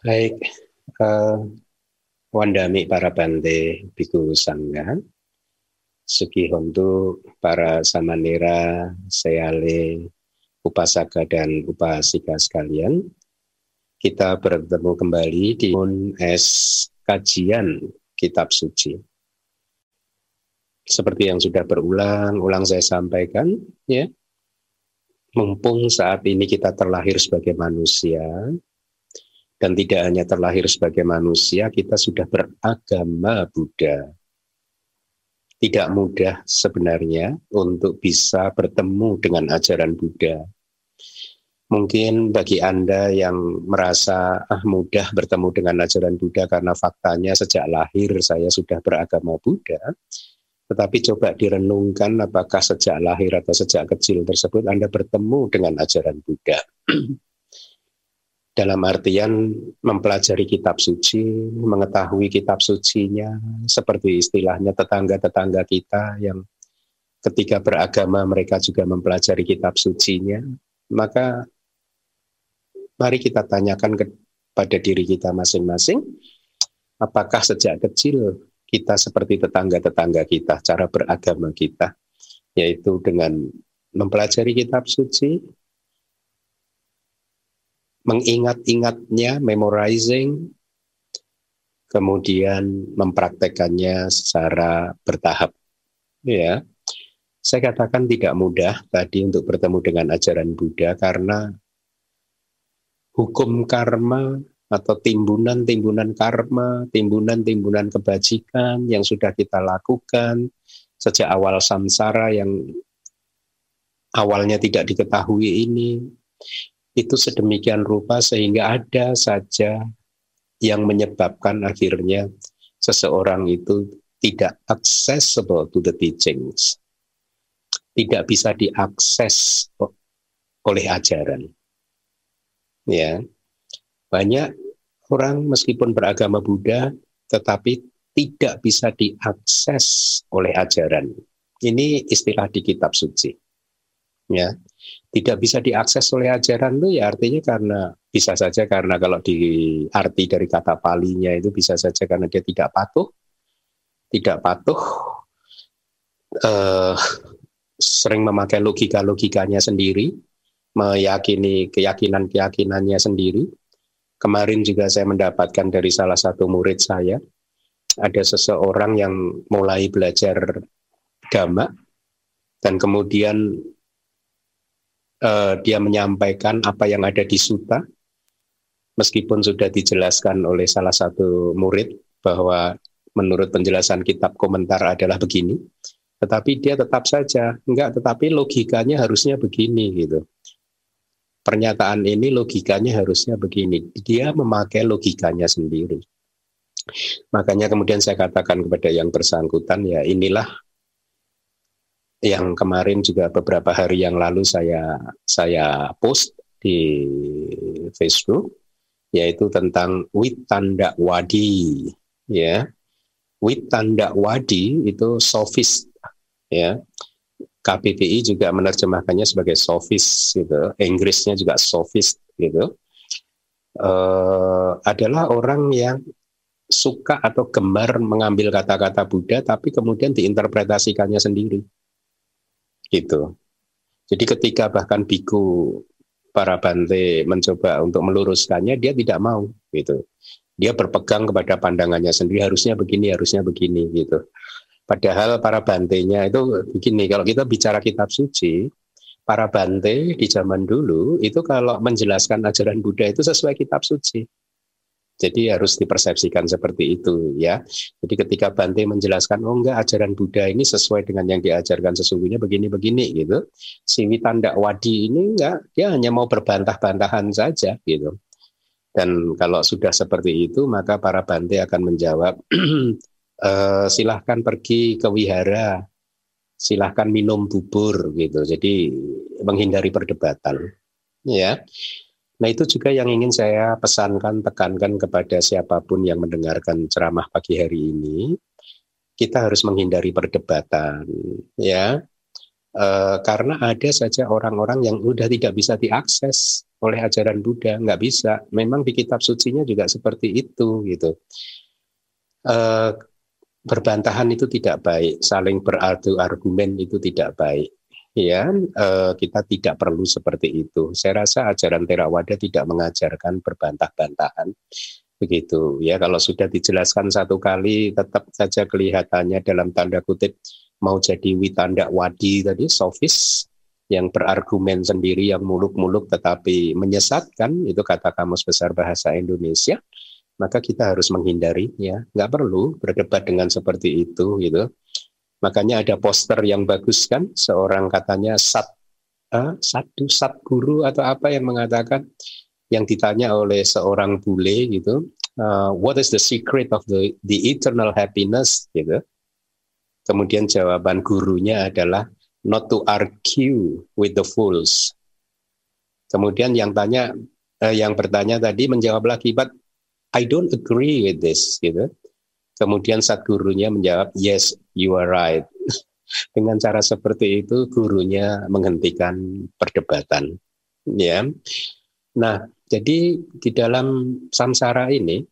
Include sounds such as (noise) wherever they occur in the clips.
Baik, uh, Wandami para bante biku sangga, Suki Hontu para samanera, seale, upasaka dan upasika sekalian. Kita bertemu kembali di S kajian kitab suci. Seperti yang sudah berulang-ulang saya sampaikan, ya, mumpung saat ini kita terlahir sebagai manusia, dan tidak hanya terlahir sebagai manusia, kita sudah beragama Buddha. Tidak mudah sebenarnya untuk bisa bertemu dengan ajaran Buddha. Mungkin bagi Anda yang merasa ah mudah bertemu dengan ajaran Buddha karena faktanya sejak lahir saya sudah beragama Buddha, tetapi coba direnungkan apakah sejak lahir atau sejak kecil tersebut Anda bertemu dengan ajaran Buddha. (clears throat) dalam artian mempelajari kitab suci, mengetahui kitab sucinya, seperti istilahnya tetangga-tetangga kita yang ketika beragama mereka juga mempelajari kitab sucinya, maka mari kita tanyakan kepada diri kita masing-masing, apakah sejak kecil kita seperti tetangga-tetangga kita, cara beragama kita, yaitu dengan mempelajari kitab suci, mengingat-ingatnya, memorizing, kemudian mempraktekannya secara bertahap. Ya, saya katakan tidak mudah tadi untuk bertemu dengan ajaran Buddha karena hukum karma atau timbunan-timbunan karma, timbunan-timbunan kebajikan yang sudah kita lakukan sejak awal samsara yang awalnya tidak diketahui ini itu sedemikian rupa sehingga ada saja yang menyebabkan akhirnya seseorang itu tidak accessible to the teachings. Tidak bisa diakses oleh ajaran. Ya. Banyak orang meskipun beragama Buddha tetapi tidak bisa diakses oleh ajaran. Ini istilah di kitab suci. Ya tidak bisa diakses oleh ajaran itu ya artinya karena bisa saja karena kalau di arti dari kata palinya itu bisa saja karena dia tidak patuh tidak patuh eh, sering memakai logika-logikanya sendiri meyakini keyakinan-keyakinannya sendiri. Kemarin juga saya mendapatkan dari salah satu murid saya ada seseorang yang mulai belajar agama dan kemudian uh, dia menyampaikan apa yang ada di suta, meskipun sudah dijelaskan oleh salah satu murid bahwa menurut penjelasan kitab komentar adalah begini, tetapi dia tetap saja enggak, tetapi logikanya harusnya begini gitu. Pernyataan ini logikanya harusnya begini. Dia memakai logikanya sendiri. Makanya kemudian saya katakan kepada yang bersangkutan ya inilah yang kemarin juga beberapa hari yang lalu saya saya post di Facebook yaitu tentang Witanda Wadi ya. Witanda Wadi itu sofis ya. KPPI juga menerjemahkannya sebagai sofis gitu Inggrisnya juga sofis gitu. Uh, adalah orang yang suka atau gemar mengambil kata-kata Buddha tapi kemudian diinterpretasikannya sendiri gitu. Jadi ketika bahkan biku para bante mencoba untuk meluruskannya, dia tidak mau gitu. Dia berpegang kepada pandangannya sendiri harusnya begini, harusnya begini gitu. Padahal para bantenya itu begini, kalau kita bicara kitab suci, para bante di zaman dulu itu kalau menjelaskan ajaran Buddha itu sesuai kitab suci. Jadi harus dipersepsikan seperti itu ya. Jadi ketika Bante menjelaskan oh enggak ajaran Buddha ini sesuai dengan yang diajarkan sesungguhnya begini-begini gitu. Si Witanda Wadi ini enggak dia hanya mau berbantah-bantahan saja gitu. Dan kalau sudah seperti itu maka para Bante akan menjawab e, (clears throat) silahkan pergi ke wihara, silahkan minum bubur gitu. Jadi menghindari perdebatan ya. Nah itu juga yang ingin saya pesankan, tekankan kepada siapa pun yang mendengarkan ceramah pagi hari ini. Kita harus menghindari perdebatan, ya, e, karena ada saja orang-orang yang sudah tidak bisa diakses oleh ajaran Buddha, nggak bisa. Memang di kitab sucinya juga seperti itu gitu. Uh, berbantahan itu tidak baik, saling beradu argumen itu tidak baik. Ya, uh, kita tidak perlu seperti itu. Saya rasa ajaran Theravada tidak mengajarkan berbantah-bantahan. Begitu ya. Kalau sudah dijelaskan satu kali tetap saja kelihatannya dalam tanda kutip mau jadi witanda wadi tadi sofis yang berargumen sendiri yang muluk-muluk tetapi menyesatkan itu kata kamus besar bahasa Indonesia maka kita harus menghindari ya. Nggak perlu berdebat dengan seperti itu gitu makanya ada poster yang bagus kan seorang katanya sat uh, satu sat guru atau apa yang mengatakan yang ditanya oleh seorang bule gitu, uh, what is the secret of the the eternal happiness gitu. Kemudian jawaban gurunya adalah not to argue with the fools. Kemudian yang tanya uh, yang bertanya tadi menjawab lagi, but I don't agree with this gitu. Kemudian saat gurunya menjawab, yes, you are right. (laughs) Dengan cara seperti itu gurunya menghentikan perdebatan. Ya. Nah, jadi di dalam samsara ini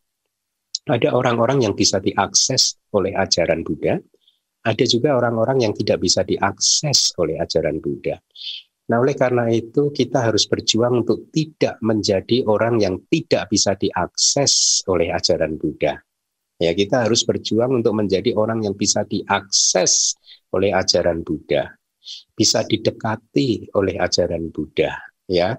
ada orang-orang yang bisa diakses oleh ajaran Buddha, ada juga orang-orang yang tidak bisa diakses oleh ajaran Buddha. Nah, oleh karena itu kita harus berjuang untuk tidak menjadi orang yang tidak bisa diakses oleh ajaran Buddha. Ya, kita harus berjuang untuk menjadi orang yang bisa diakses oleh ajaran Buddha, bisa didekati oleh ajaran Buddha, ya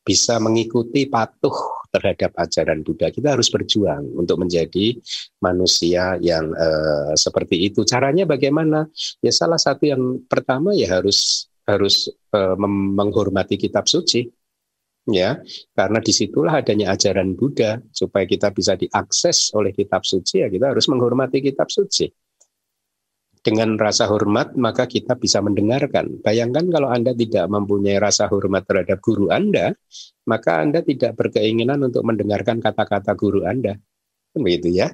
bisa mengikuti patuh terhadap ajaran Buddha. Kita harus berjuang untuk menjadi manusia yang uh, seperti itu. Caranya bagaimana? Ya salah satu yang pertama ya harus harus uh, menghormati kitab suci. Ya, karena di situlah adanya ajaran Buddha supaya kita bisa diakses oleh kitab suci ya kita harus menghormati kitab suci dengan rasa hormat maka kita bisa mendengarkan. Bayangkan kalau Anda tidak mempunyai rasa hormat terhadap guru Anda, maka Anda tidak berkeinginan untuk mendengarkan kata-kata guru Anda. Begitu ya.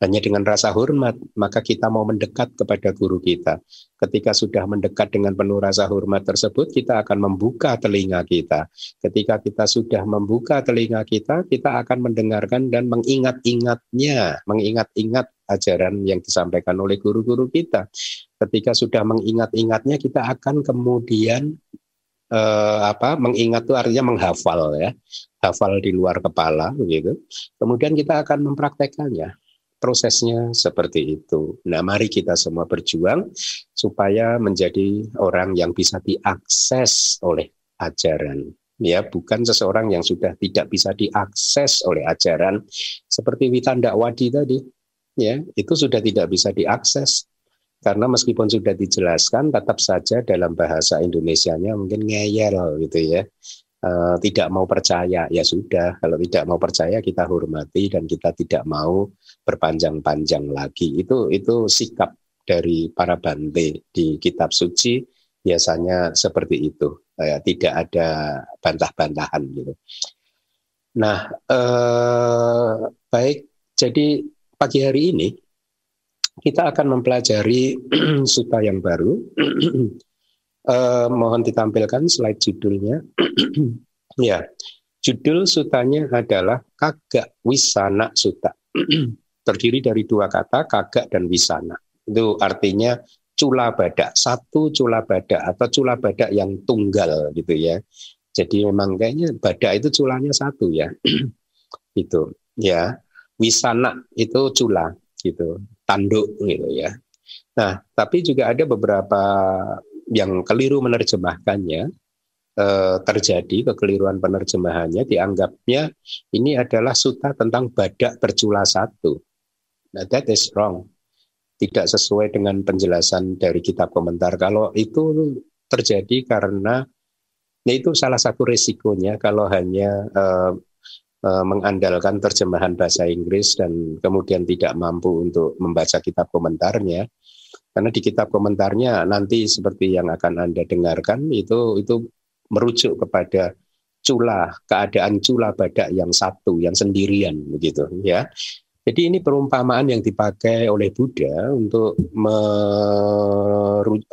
Hanya dengan rasa hormat, maka kita mau mendekat kepada guru kita. Ketika sudah mendekat dengan penuh rasa hormat tersebut, kita akan membuka telinga kita. Ketika kita sudah membuka telinga kita, kita akan mendengarkan dan mengingat-ingatnya, mengingat-ingat ajaran yang disampaikan oleh guru-guru kita. Ketika sudah mengingat-ingatnya, kita akan kemudian eh, apa? Mengingat itu artinya menghafal ya, hafal di luar kepala begitu. Kemudian kita akan mempraktekannya. Prosesnya seperti itu. Nah, mari kita semua berjuang supaya menjadi orang yang bisa diakses oleh ajaran. Ya bukan seseorang yang sudah tidak bisa diakses oleh ajaran. Seperti Witanda Wadi tadi ya itu sudah tidak bisa diakses. Karena meskipun sudah dijelaskan tetap saja dalam bahasa Indonesianya mungkin ngeyel gitu ya. E, tidak mau percaya ya sudah. Kalau tidak mau percaya kita hormati dan kita tidak mau berpanjang-panjang lagi itu itu sikap dari para bante di kitab suci biasanya seperti itu ya, tidak ada bantah-bantahan gitu nah eh, baik jadi pagi hari ini kita akan mempelajari (clears throat) suta yang baru. uh, (clears throat) mohon ditampilkan slide judulnya. (clears throat) ya, judul sutanya adalah Kagak Wisana Suta. Terdiri dari dua kata, kagak dan wisana. Itu artinya cula badak, satu cula badak atau cula badak yang tunggal gitu ya. Jadi memang kayaknya badak itu culanya satu ya. (clears throat) itu ya wisana itu cula gitu, tanduk gitu ya. Nah, tapi juga ada beberapa yang keliru menerjemahkannya eh, terjadi kekeliruan penerjemahannya dianggapnya ini adalah suta tentang badak bercula satu. Nah, that is wrong. Tidak sesuai dengan penjelasan dari kitab komentar. Kalau itu terjadi karena ya itu salah satu resikonya kalau hanya eh, Eh, mengandalkan terjemahan bahasa Inggris dan kemudian tidak mampu untuk membaca kitab komentarnya. Karena di kitab komentarnya nanti seperti yang akan Anda dengarkan itu itu merujuk kepada cula, keadaan cula badak yang satu, yang sendirian begitu ya. Jadi ini perumpamaan yang dipakai oleh Buddha untuk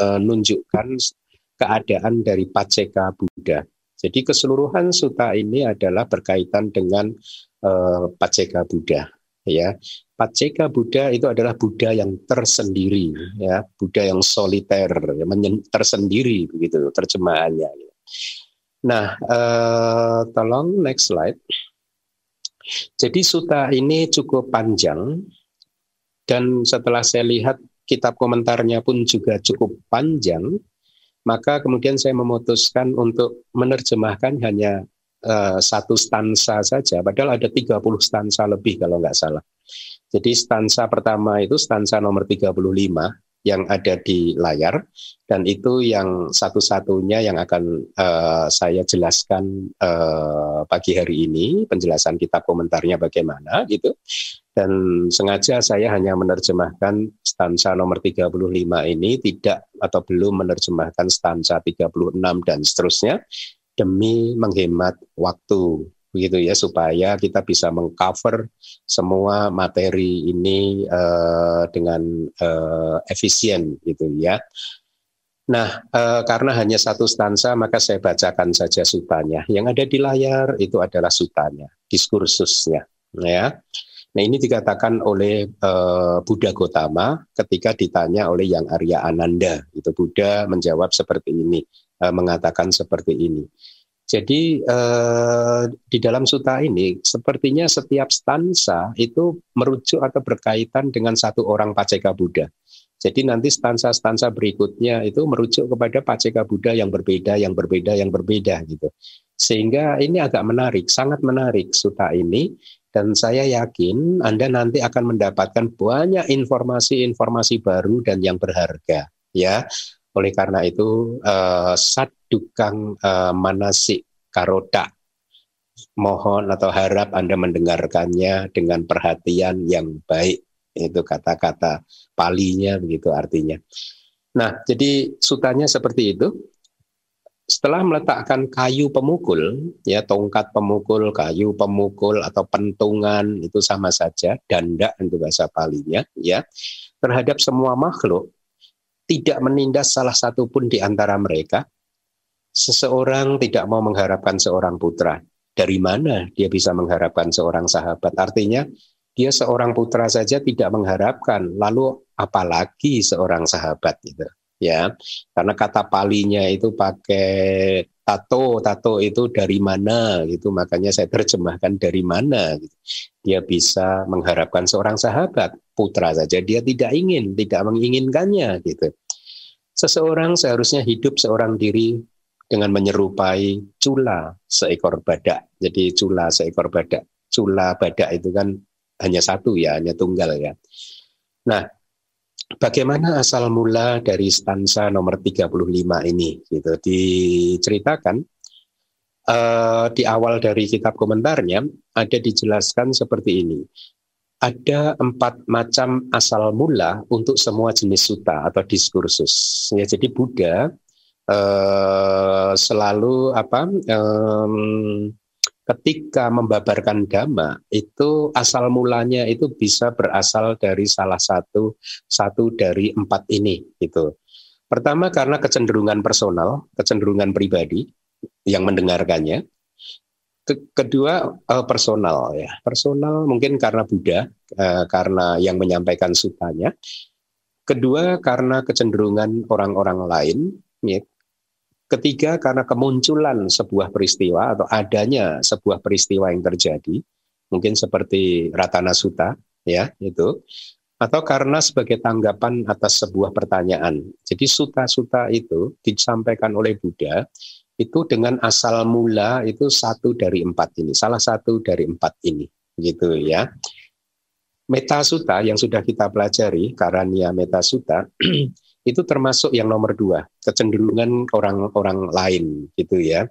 menunjukkan keadaan dari paceka Buddha Jadi keseluruhan suta ini adalah berkaitan dengan uh, Paceka Buddha. Ya, Paceka Buddha itu adalah Buddha yang tersendiri, ya, Buddha yang soliter, tersendiri begitu terjemahannya. Nah, uh, tolong next slide. Jadi suta ini cukup panjang dan setelah saya lihat kitab komentarnya pun juga cukup panjang, maka kemudian saya memutuskan untuk menerjemahkan hanya uh, satu stansa saja, padahal ada 30 stansa lebih kalau nggak salah. Jadi stansa pertama itu stansa nomor 35 yang ada di layar dan itu yang satu-satunya yang akan uh, saya jelaskan uh, pagi hari ini penjelasan kitab komentarnya bagaimana gitu. Dan sengaja saya hanya menerjemahkan stansa nomor 35 ini tidak atau belum menerjemahkan stansa 36 dan seterusnya demi menghemat waktu begitu ya supaya kita bisa mengcover semua materi ini uh, dengan uh, efisien gitu ya. Nah, uh, karena hanya satu stansa maka saya bacakan saja sutanya. Yang ada di layar itu adalah sutanya, diskursusnya ya. Nah, ini dikatakan oleh uh, Buddha Gotama ketika ditanya oleh Yang Arya Ananda. Itu Buddha menjawab seperti ini, uh, mengatakan seperti ini. Jadi eh, di dalam suta ini sepertinya setiap stansa itu merujuk atau berkaitan dengan satu orang Paceka Buddha. Jadi nanti stansa-stansa berikutnya itu merujuk kepada Paceka Buddha yang berbeda, yang berbeda, yang berbeda gitu. Sehingga ini agak menarik, sangat menarik suta ini dan saya yakin Anda nanti akan mendapatkan banyak informasi-informasi baru dan yang berharga ya oleh karena itu uh, sadukang uh, manasik karota mohon atau harap Anda mendengarkannya dengan perhatian yang baik. Itu kata-kata palinya begitu artinya. Nah, jadi sutanya seperti itu. Setelah meletakkan kayu pemukul, ya tongkat pemukul, kayu pemukul atau pentungan itu sama saja, dandak itu bahasa palinya, ya terhadap semua makhluk tidak menindas salah satu pun di antara mereka. Seseorang tidak mau mengharapkan seorang putra. Dari mana dia bisa mengharapkan seorang sahabat? Artinya dia seorang putra saja tidak mengharapkan, lalu apalagi seorang sahabat gitu. Ya, karena kata palinya itu pakai tato, tato itu dari mana gitu, makanya saya terjemahkan dari mana gitu. Dia bisa mengharapkan seorang sahabat, putra saja dia tidak ingin, tidak menginginkannya gitu. Seseorang seharusnya hidup seorang diri dengan menyerupai cula seekor badak. Jadi cula seekor badak. Cula badak itu kan hanya satu ya, hanya tunggal ya. Nah, bagaimana asal mula dari stansa nomor 35 ini gitu diceritakan uh, di awal dari kitab komentarnya ada dijelaskan seperti ini ada empat macam asal mula untuk semua jenis suta atau diskursus. Ya, jadi Buddha eh, selalu apa eh, ketika membabarkan dhamma itu asal mulanya itu bisa berasal dari salah satu satu dari empat ini itu. Pertama karena kecenderungan personal, kecenderungan pribadi yang mendengarkannya kedua uh, personal ya. Personal mungkin karena Buddha uh, karena yang menyampaikan sutanya kedua karena kecenderungan orang-orang lain ya. ketiga karena kemunculan sebuah peristiwa atau adanya sebuah peristiwa yang terjadi mungkin seperti Ratana Suta ya itu. Atau karena sebagai tanggapan atas sebuah pertanyaan. Jadi suta-suta itu disampaikan oleh Buddha itu dengan asal mula itu satu dari empat ini, salah satu dari empat ini, gitu ya. Metasuta yang sudah kita pelajari, Karania Metasuta, (clears throat) itu termasuk yang nomor dua, kecenderungan orang-orang lain, gitu ya.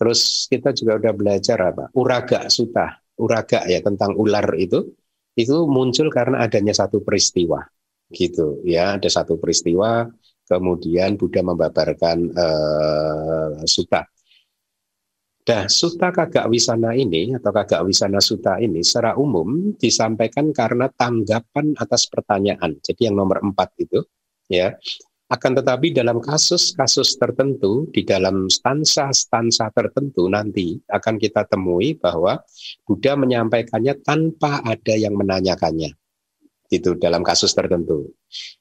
Terus kita juga udah belajar apa? Uraga suta, uraga ya tentang ular itu, itu muncul karena adanya satu peristiwa, gitu ya. Ada satu peristiwa kemudian Buddha membabarkan uh, suta. Nah, suta kagak wisana ini atau kagak wisana suta ini secara umum disampaikan karena tanggapan atas pertanyaan. Jadi yang nomor empat itu, ya, Akan tetapi dalam kasus-kasus tertentu, di dalam stansa-stansa tertentu nanti akan kita temui bahwa Buddha menyampaikannya tanpa ada yang menanyakannya. Itu dalam kasus tertentu.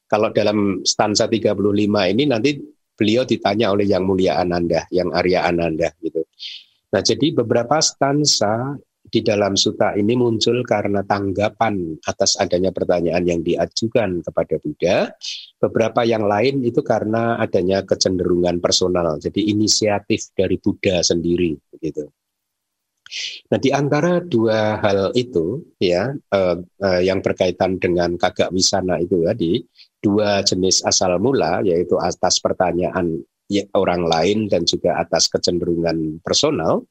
Kalau dalam stansa 35 ini nanti beliau ditanya oleh yang mulia Ananda, yang Arya Ananda gitu. Nah, jadi beberapa stansa di dalam suta ini muncul karena tanggapan atas adanya pertanyaan yang diajukan kepada Buddha. Beberapa yang lain itu karena adanya kecenderungan personal, jadi inisiatif dari Buddha sendiri, begitu. Nah, di antara dua hal itu, ya, eh, eh, yang berkaitan dengan kagak wisana itu tadi, dua jenis asal mula, yaitu atas pertanyaan ya, orang lain dan juga atas kecenderungan personal,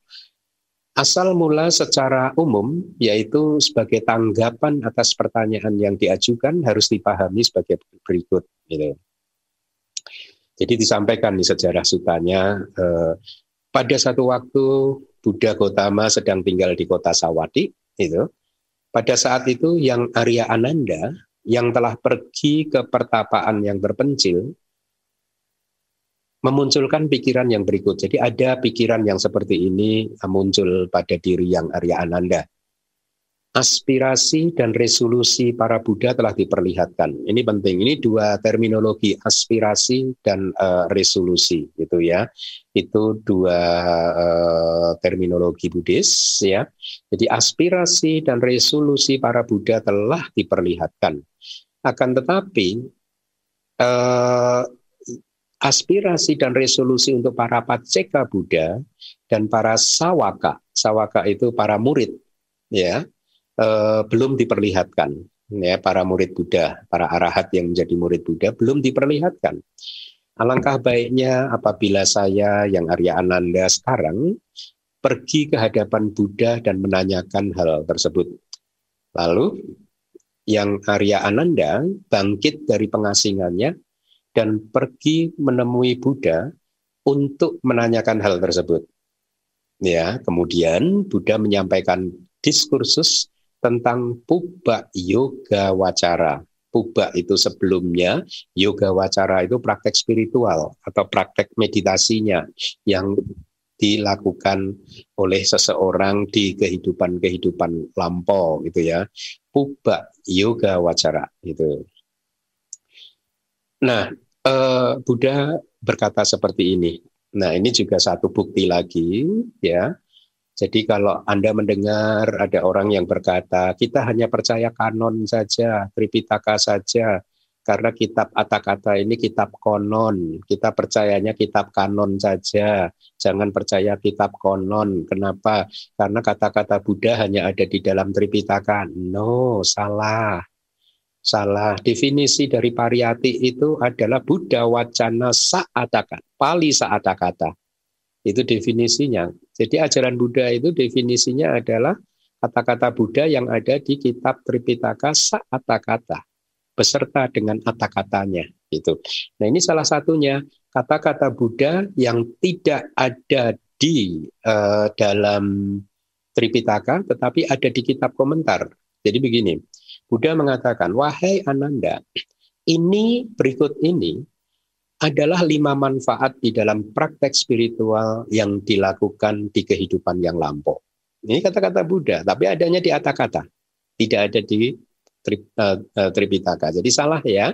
Asal mula secara umum, yaitu sebagai tanggapan atas pertanyaan yang diajukan harus dipahami sebagai berikut. Gitu. Jadi disampaikan di sejarah sutanya, eh, pada satu waktu Buddha Gotama sedang tinggal di kota Sawati, itu. Pada saat itu yang Arya Ananda yang telah pergi ke pertapaan yang terpencil memunculkan pikiran yang berikut. Jadi ada pikiran yang seperti ini muncul pada diri yang Arya Ananda. Aspirasi dan resolusi para Buddha telah diperlihatkan. Ini penting. Ini dua terminologi aspirasi dan uh, resolusi, gitu ya. Itu dua uh, terminologi Buddhis, ya. Jadi aspirasi dan resolusi para Buddha telah diperlihatkan. Akan tetapi uh, aspirasi dan resolusi untuk para paceka Buddha dan para sawaka, sawaka itu para murid, ya, eh, belum diperlihatkan. Ya, para murid Buddha, para arahat yang menjadi murid Buddha belum diperlihatkan. Alangkah baiknya apabila saya yang Arya Ananda sekarang pergi ke hadapan Buddha dan menanyakan hal tersebut. Lalu yang Arya Ananda bangkit dari pengasingannya dan pergi menemui Buddha untuk menanyakan hal tersebut. Ya, kemudian Buddha menyampaikan diskursus tentang puba yoga wacara. Puba itu sebelumnya, yoga wacara itu praktek spiritual atau praktek meditasinya yang dilakukan oleh seseorang di kehidupan-kehidupan lampau gitu ya. Puba yoga wacara itu. Nah, uh, Buddha berkata seperti ini. Nah, ini juga satu bukti lagi, ya. Jadi kalau Anda mendengar ada orang yang berkata, kita hanya percaya kanon saja, Tripitaka saja, karena kitab kata-kata ini kitab konon, kita percayanya kitab kanon saja, jangan percaya kitab konon. Kenapa? Karena kata-kata Buddha hanya ada di dalam Tripitaka. No, salah. Salah definisi dari pariyati itu adalah Buddha wacana saataka, pali saataka. Itu definisinya. Jadi ajaran Buddha itu definisinya adalah kata-kata Buddha yang ada di kitab Tripitaka saataka beserta dengan kata-katanya itu. Nah, ini salah satunya kata-kata Buddha yang tidak ada di uh, dalam Tripitaka tetapi ada di kitab komentar. Jadi begini, Buddha mengatakan, wahai Ananda, ini berikut ini adalah lima manfaat di dalam praktek spiritual yang dilakukan di kehidupan yang lampau. Ini kata-kata Buddha, tapi adanya di kata-kata, tidak ada di uh, Tripitaka. Jadi salah ya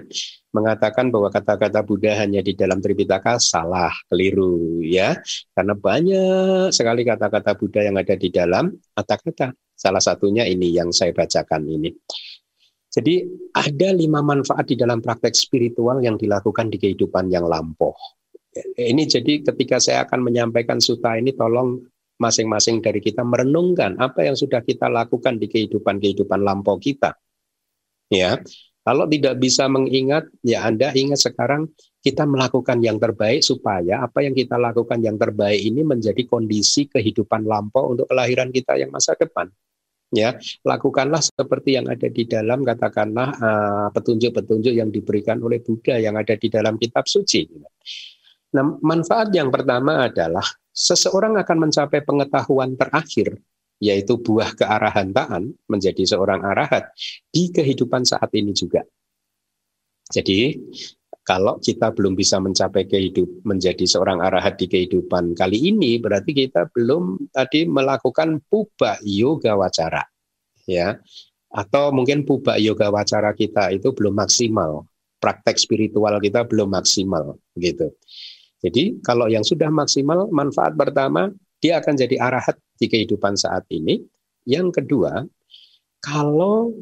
mengatakan bahwa kata-kata Buddha hanya di dalam Tripitaka salah, keliru ya. Karena banyak sekali kata-kata Buddha yang ada di dalam kata-kata. Salah satunya ini yang saya bacakan ini. Jadi ada lima manfaat di dalam praktek spiritual yang dilakukan di kehidupan yang lampau. Ini jadi ketika saya akan menyampaikan suta ini tolong masing-masing dari kita merenungkan apa yang sudah kita lakukan di kehidupan-kehidupan lampau kita. Ya, kalau tidak bisa mengingat, ya Anda ingat sekarang kita melakukan yang terbaik supaya apa yang kita lakukan yang terbaik ini menjadi kondisi kehidupan lampau untuk kelahiran kita yang masa depan ya lakukanlah seperti yang ada di dalam katakanlah uh, petunjuk-petunjuk yang diberikan oleh Buddha yang ada di dalam kitab suci. Nah, manfaat yang pertama adalah seseorang akan mencapai pengetahuan terakhir yaitu buah kearahantaan menjadi seorang arahat di kehidupan saat ini juga. Jadi Kalau kita belum bisa mencapai kehidup menjadi seorang arahat di kehidupan kali ini, berarti kita belum tadi melakukan puba yoga wacara, ya, atau mungkin puba yoga wacara kita itu belum maksimal, praktek spiritual kita belum maksimal, gitu. Jadi kalau yang sudah maksimal, manfaat pertama dia akan jadi arahat di kehidupan saat ini. Yang kedua, kalau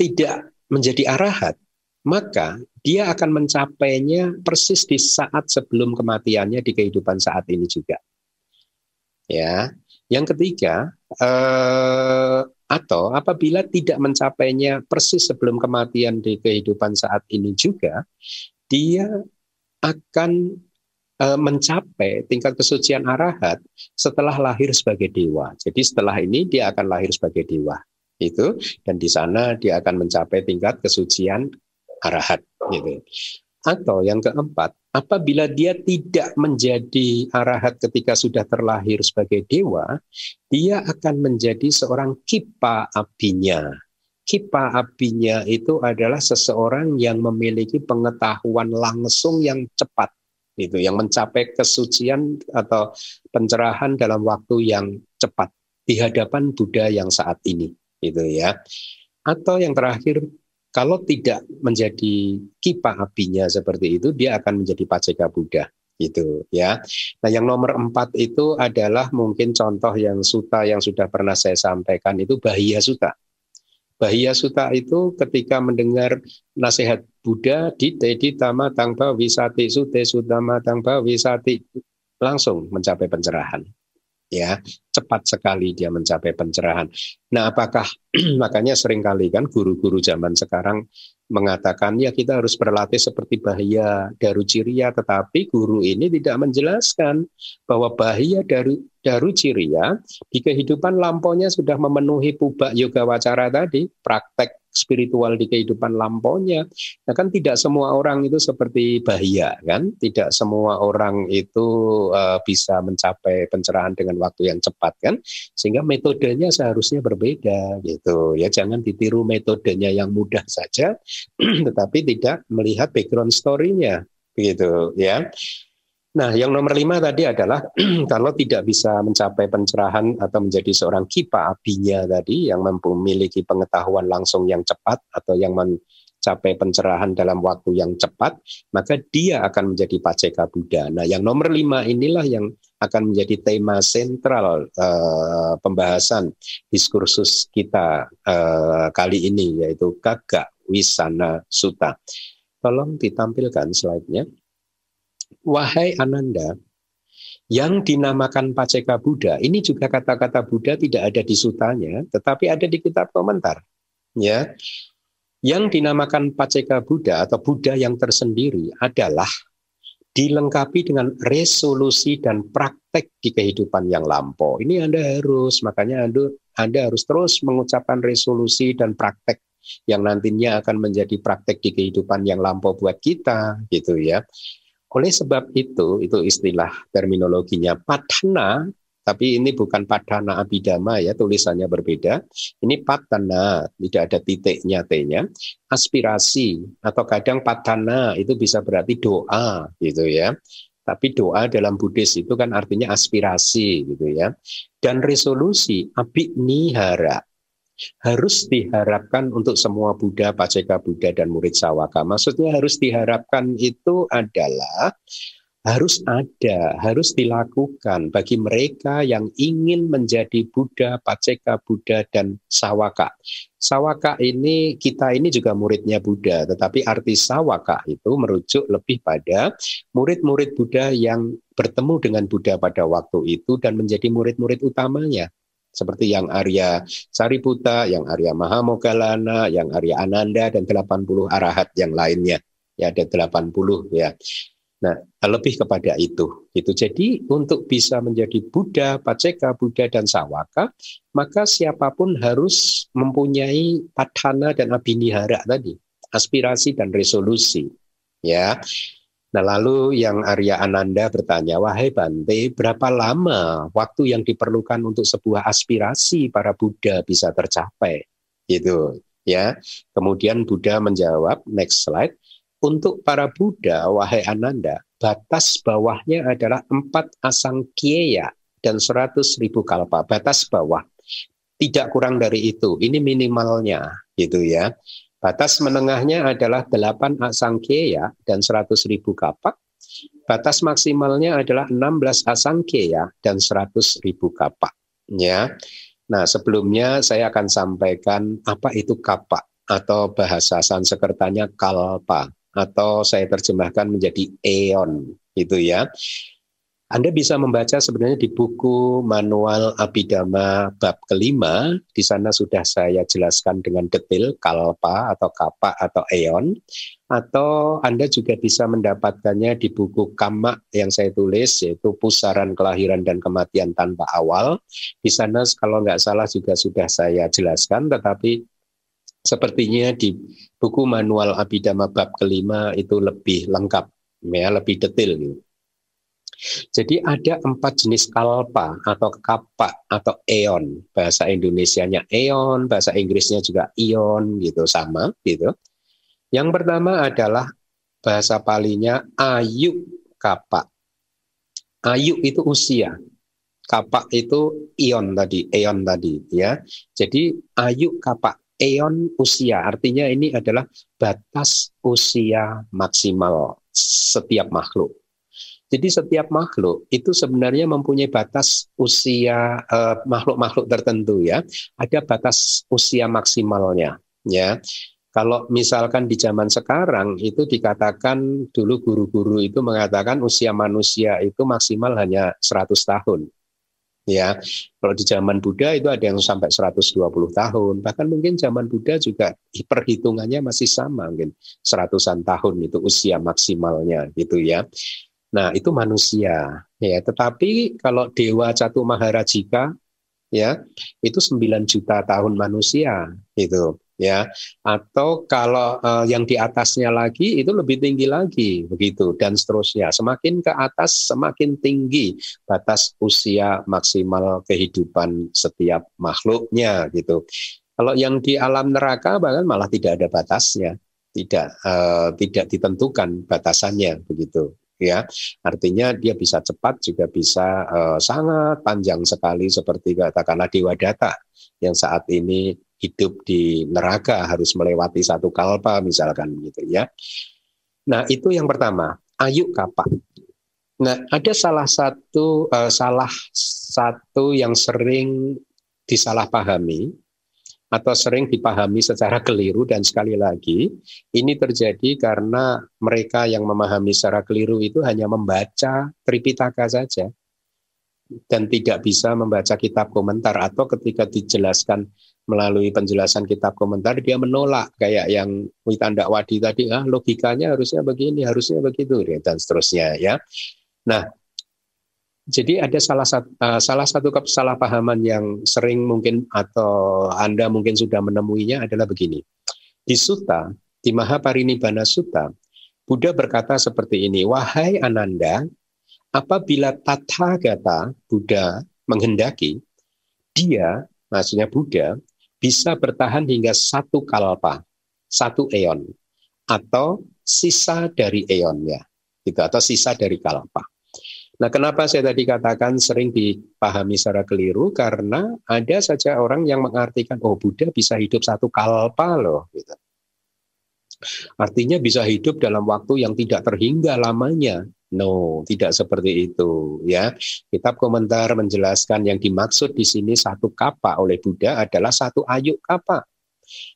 tidak menjadi arahat, maka dia akan mencapainya persis di saat sebelum kematiannya di kehidupan saat ini juga. Ya, yang ketiga eh, atau apabila tidak mencapainya persis sebelum kematian di kehidupan saat ini juga, dia akan eh, mencapai tingkat kesucian arahat setelah lahir sebagai dewa. Jadi setelah ini dia akan lahir sebagai dewa itu dan di sana dia akan mencapai tingkat kesucian arahat gitu. Atau yang keempat, apabila dia tidak menjadi arahat ketika sudah terlahir sebagai dewa, dia akan menjadi seorang kipa abinya. Kipa abinya itu adalah seseorang yang memiliki pengetahuan langsung yang cepat itu yang mencapai kesucian atau pencerahan dalam waktu yang cepat di hadapan Buddha yang saat ini itu ya atau yang terakhir kalau tidak menjadi kipa apinya seperti itu, dia akan menjadi paceka Buddha gitu ya. Nah yang nomor empat itu adalah mungkin contoh yang suta yang sudah pernah saya sampaikan itu bahia suta. Bahia suta itu ketika mendengar nasihat Buddha di tedi tama tangba wisati sute sudama tangba wisati langsung mencapai pencerahan ya cepat sekali dia mencapai pencerahan. Nah, apakah (clears throat) makanya sering kali kan guru-guru zaman sekarang mengatakan ya kita harus berlatih seperti bahaya daru ciria tetapi guru ini tidak menjelaskan bahwa bahaya daru daru ciria di kehidupan lampaunya sudah memenuhi pubak yoga wacara tadi praktek spiritual di kehidupan lampaunya. Nah kan tidak semua orang itu seperti bahaya kan, tidak semua orang itu uh, bisa mencapai pencerahan dengan waktu yang cepat kan, sehingga metodenya seharusnya berbeda gitu ya. Jangan ditiru metodenya yang mudah saja, (clears throat) tetapi tidak melihat background story-nya gitu ya. Nah, yang nomor lima tadi adalah (clears throat) kalau tidak bisa mencapai pencerahan atau menjadi seorang kipa apinya tadi yang memiliki pengetahuan langsung yang cepat atau yang mencapai pencerahan dalam waktu yang cepat, maka dia akan menjadi paceka Buddha. Nah, yang nomor lima inilah yang akan menjadi tema sentral uh, pembahasan diskursus kita uh, kali ini yaitu Gagak Wisana Suta. Tolong ditampilkan slide-nya. Wahai Ananda, yang dinamakan Paceka Buddha, ini juga kata-kata Buddha tidak ada di sutanya, tetapi ada di kitab komentar. Ya, yang dinamakan Paceka Buddha atau Buddha yang tersendiri adalah dilengkapi dengan resolusi dan praktek di kehidupan yang lampau. Ini Anda harus, makanya Anda, Anda harus terus mengucapkan resolusi dan praktek yang nantinya akan menjadi praktek di kehidupan yang lampau buat kita, gitu ya. Oleh sebab itu, itu istilah terminologinya padana, tapi ini bukan padana abidama ya, tulisannya berbeda. Ini padana, tidak ada titiknya T-nya. Aspirasi atau kadang padana itu bisa berarti doa gitu ya. Tapi doa dalam Buddhis itu kan artinya aspirasi gitu ya. Dan resolusi abinihara harus diharapkan untuk semua Buddha, Paceka Buddha, dan murid Sawaka. Maksudnya harus diharapkan itu adalah harus ada, harus dilakukan bagi mereka yang ingin menjadi Buddha, Paceka Buddha, dan Sawaka. Sawaka ini, kita ini juga muridnya Buddha, tetapi arti Sawaka itu merujuk lebih pada murid-murid Buddha yang bertemu dengan Buddha pada waktu itu dan menjadi murid-murid utamanya seperti yang Arya Sariputa, yang Arya Mahamogalana, yang Arya Ananda dan 80 arahat yang lainnya. Ya ada 80 ya. Nah, lebih kepada itu. Itu jadi untuk bisa menjadi Buddha, Paceka, Buddha dan Sawaka, maka siapa pun harus mempunyai padhana dan abinihara tadi, aspirasi dan resolusi. Ya. Nah lalu yang Arya Ananda bertanya, wahai Bante, berapa lama waktu yang diperlukan untuk sebuah aspirasi para Buddha bisa tercapai? Gitu, ya. Kemudian Buddha menjawab, next slide, untuk para Buddha, wahai Ananda, batas bawahnya adalah empat asang kieya dan seratus ribu kalpa. Batas bawah. Tidak kurang dari itu. Ini minimalnya gitu ya. Batas menengahnya adalah delapan asang kieya dan seratus ribu kapak. Batas maksimalnya adalah 16 asangkeya dan 100 ribu kapak. Ya. Nah, sebelumnya saya akan sampaikan apa itu kapak atau bahasa Sanskertanya kalpa atau saya terjemahkan menjadi eon itu ya. Anda bisa membaca sebenarnya di buku manual Abhidhamma bab kelima. Di sana sudah saya jelaskan dengan detail kalpa atau kapak atau eon. Atau Anda juga bisa mendapatkannya di buku Kama yang saya tulis yaitu Pusaran Kelahiran dan Kematian Tanpa Awal. Di sana kalau nggak salah juga sudah saya jelaskan, tetapi sepertinya di buku manual Abhidhamma bab kelima itu lebih lengkap, ya lebih detail gitu. Jadi ada empat jenis kalpa atau kapak atau eon. Bahasa Indonesianya eon, bahasa Inggrisnya juga ion gitu sama gitu. Yang pertama adalah bahasa palinya ayu kapak. Ayu itu usia. Kapak itu ion tadi, eon tadi ya. Jadi ayu kapak eon usia. Artinya ini adalah batas usia maksimal setiap makhluk. Jadi setiap makhluk itu sebenarnya mempunyai batas usia eh, makhluk-makhluk tertentu ya. Ada batas usia maksimalnya ya. Kalau misalkan di zaman sekarang itu dikatakan dulu guru-guru itu mengatakan usia manusia itu maksimal hanya 100 tahun. Ya, kalau di zaman Buddha itu ada yang sampai 120 tahun, bahkan mungkin zaman Buddha juga perhitungannya masih sama, mungkin seratusan tahun itu usia maksimalnya gitu ya. Nah, itu manusia ya, tetapi kalau dewa Catu Maharajika ya, itu 9 juta tahun manusia gitu ya. Atau kalau uh, yang di atasnya lagi itu lebih tinggi lagi begitu dan seterusnya. Semakin ke atas semakin tinggi batas usia maksimal kehidupan setiap makhluknya gitu. Kalau yang di alam neraka bahkan malah tidak ada batasnya tidak uh, tidak ditentukan batasannya begitu ya artinya dia bisa cepat juga bisa uh, sangat panjang sekali seperti katakanlah dewa data yang saat ini hidup di neraka harus melewati satu kalpa misalkan gitu ya. Nah, itu yang pertama, ayu kapak. Nah, ada salah satu uh, salah satu yang sering disalahpahami atau sering dipahami secara keliru dan sekali lagi ini terjadi karena mereka yang memahami secara keliru itu hanya membaca Tripitaka saja dan tidak bisa membaca kitab komentar atau ketika dijelaskan melalui penjelasan kitab komentar dia menolak kayak yang Witanda Wadi tadi ah logikanya harusnya begini harusnya begitu dan seterusnya ya. Nah jadi ada salah satu uh, salah satu kesalahpahaman yang sering mungkin atau anda mungkin sudah menemuinya adalah begini di Sutta di Mahaparinibbana Sutta Buddha berkata seperti ini wahai Ananda apabila Tathagata Buddha menghendaki dia maksudnya Buddha bisa bertahan hingga satu kalpa, satu eon, atau sisa dari eonnya, gitu, atau sisa dari kalpa. Nah, kenapa saya tadi katakan sering dipahami secara keliru? Karena ada saja orang yang mengartikan, oh Buddha bisa hidup satu kalpa loh. Gitu. Artinya bisa hidup dalam waktu yang tidak terhingga lamanya. No, tidak seperti itu ya. Kitab komentar menjelaskan yang dimaksud di sini satu kapa oleh Buddha adalah satu ayuk kapa.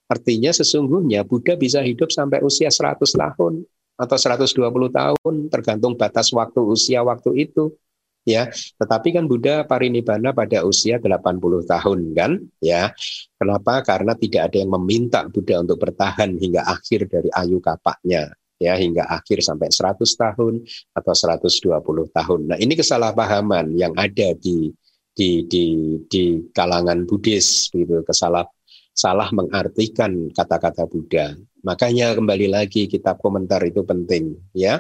Artinya sesungguhnya Buddha bisa hidup sampai usia 100 tahun atau 120 tahun tergantung batas waktu usia waktu itu ya. Tetapi kan Buddha parinibbana pada usia 80 tahun kan ya. Kenapa? Karena tidak ada yang meminta Buddha untuk bertahan hingga akhir dari ayu kapaknya ya hingga akhir sampai 100 tahun atau 120 tahun. Nah, ini kesalahpahaman yang ada di di di di kalangan Buddhis gitu, kesalah salah mengartikan kata-kata Buddha. Makanya kembali lagi kitab komentar itu penting ya.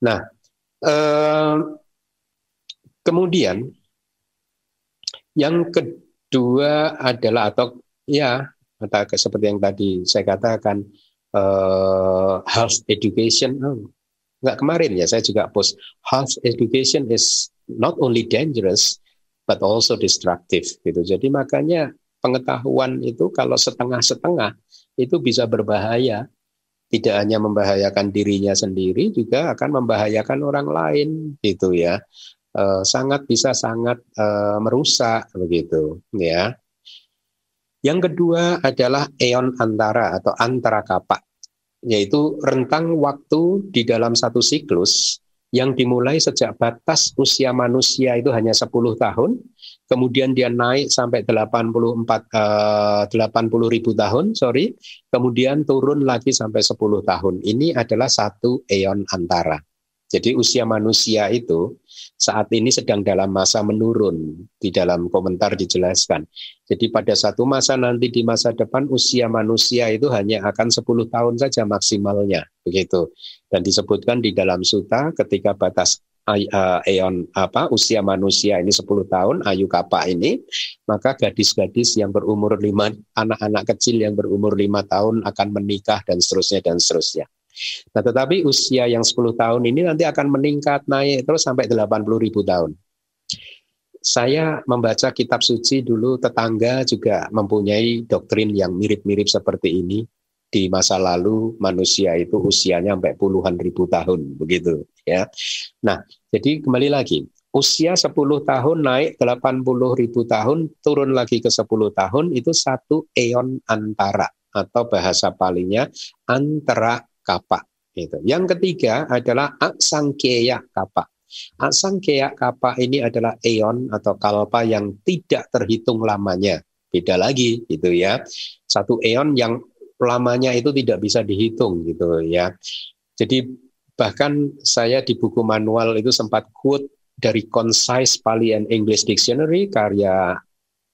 Nah, eh, kemudian yang kedua adalah atau ya seperti yang tadi saya katakan uh, health education. Oh, nggak kemarin ya saya juga post health education is not only dangerous but also destructive gitu. Jadi makanya pengetahuan itu kalau setengah-setengah itu bisa berbahaya. Tidak hanya membahayakan dirinya sendiri juga akan membahayakan orang lain gitu ya. E, sangat bisa sangat e, merusak begitu ya. Yang kedua adalah eon antara atau antara kapak yaitu rentang waktu di dalam satu siklus yang dimulai sejak batas usia manusia itu hanya 10 tahun, kemudian dia naik sampai 84 eh, 80 ribu tahun, sorry, kemudian turun lagi sampai 10 tahun. Ini adalah satu eon antara. Jadi usia manusia itu saat ini sedang dalam masa menurun. Di dalam komentar dijelaskan. Jadi pada satu masa nanti di masa depan usia manusia itu hanya akan 10 tahun saja maksimalnya. Begitu. Dan disebutkan di dalam suta ketika batas uh, eon apa usia manusia ini 10 tahun ayu kapak ini maka gadis-gadis yang berumur lima anak-anak kecil yang berumur lima tahun akan menikah dan seterusnya dan seterusnya Nah, tetapi usia yang 10 tahun ini nanti akan meningkat naik terus sampai 80 ribu tahun. Saya membaca kitab suci dulu tetangga juga mempunyai doktrin yang mirip-mirip seperti ini. Di masa lalu manusia itu usianya sampai puluhan ribu tahun begitu ya. Nah, jadi kembali lagi usia 10 tahun naik 80 ribu tahun turun lagi ke 10 tahun itu satu eon antara atau bahasa palingnya antara kapa. Itu. Yang ketiga adalah aksangkeya kapa. Aksangkeya kapa ini adalah eon atau kalpa yang tidak terhitung lamanya. Beda lagi gitu ya. Satu eon yang lamanya itu tidak bisa dihitung gitu ya. Jadi bahkan saya di buku manual itu sempat quote dari Concise Pali and English Dictionary karya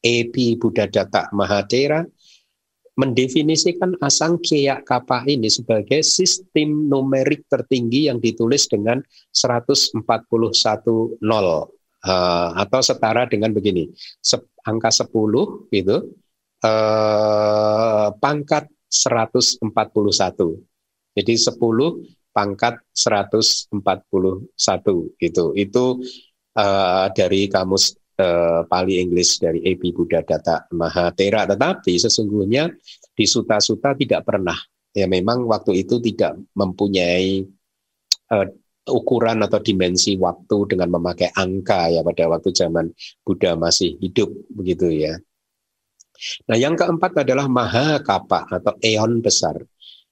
A.P. Buddhadatta Mahatera mendefinisikan asangkheya kapa ini sebagai sistem numerik tertinggi yang ditulis dengan 141 nol uh, atau setara dengan begini angka 10 gitu uh, pangkat 141 jadi 10 pangkat 141 gitu. Itu uh, dari kamus uh, Pali Inggris dari AP Buddha Data Mahatera tetapi sesungguhnya di suta-suta tidak pernah. Ya memang waktu itu tidak mempunyai uh, ukuran atau dimensi waktu dengan memakai angka ya pada waktu zaman Buddha masih hidup begitu ya. Nah, yang keempat adalah Mahakapa atau eon besar.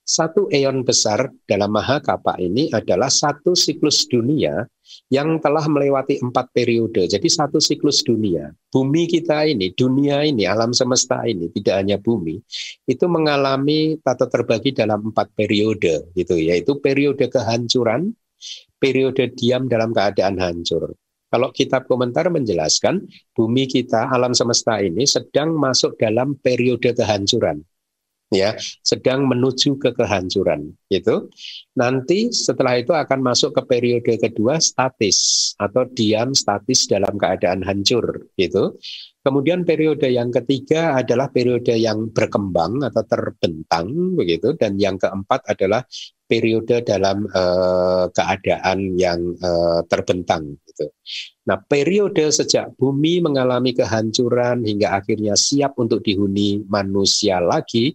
Satu eon besar dalam Mahakapa ini adalah satu siklus dunia yang telah melewati empat periode. Jadi satu siklus dunia. Bumi kita ini, dunia ini, alam semesta ini, tidak hanya bumi, itu mengalami tata terbagi dalam empat periode, gitu. Yaitu periode kehancuran, periode diam dalam keadaan hancur. Kalau kitab komentar menjelaskan, bumi kita, alam semesta ini sedang masuk dalam periode kehancuran ya. Sedang menuju ke kehancuran gitu. Nanti setelah itu akan masuk ke periode kedua statis atau diam statis dalam keadaan hancur gitu kemudian periode yang ketiga adalah periode yang berkembang atau terbentang begitu dan yang keempat adalah periode dalam uh, keadaan yang uh, terbentang gitu. Nah, periode sejak bumi mengalami kehancuran hingga akhirnya siap untuk dihuni manusia lagi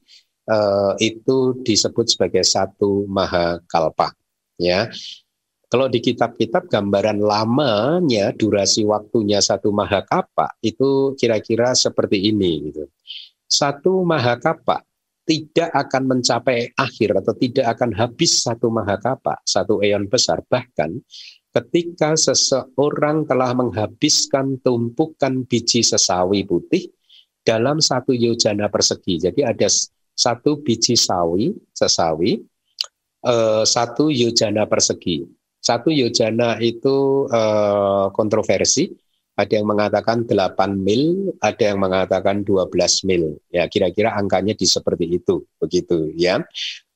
uh, itu disebut sebagai satu mahakalpa ya kalau di kitab-kitab gambaran lamanya durasi waktunya satu mahakapa itu kira-kira seperti ini gitu. Satu mahakapa tidak akan mencapai akhir atau tidak akan habis satu mahakapa, satu eon besar. Bahkan ketika seseorang telah menghabiskan tumpukan biji sesawi putih dalam satu yojana persegi. Jadi ada satu biji sawi, sesawi, eh, satu yojana persegi. Satu yojana itu eh, kontroversi, ada yang mengatakan 8 mil, ada yang mengatakan 12 mil. Ya, kira-kira angkanya di seperti itu, begitu ya.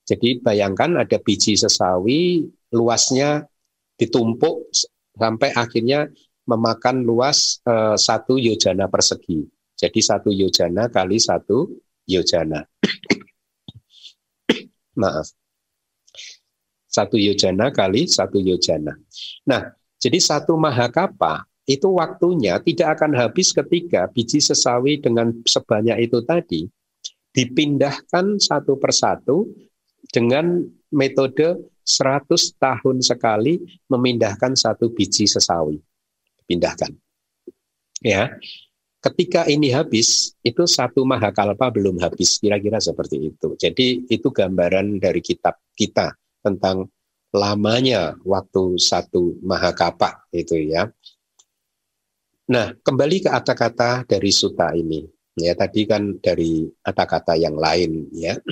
Jadi bayangkan ada biji sesawi luasnya ditumpuk sampai akhirnya memakan luas eh, satu yojana persegi. Jadi satu yojana kali satu yojana. (coughs) Maaf. Satu yojana kali satu yojana. Nah, jadi satu mahakapa itu waktunya tidak akan habis ketika biji sesawi dengan sebanyak itu tadi dipindahkan satu persatu dengan metode 100 tahun sekali memindahkan satu biji sesawi. Pindahkan. Ya. Ketika ini habis, itu satu mahakalpa belum habis, kira-kira seperti itu. Jadi itu gambaran dari kitab kita tentang lamanya waktu satu mahakapa itu ya. Nah, kembali ke kata-kata dari suta ini. Ya, tadi kan dari kata-kata yang lain ya. (clears throat)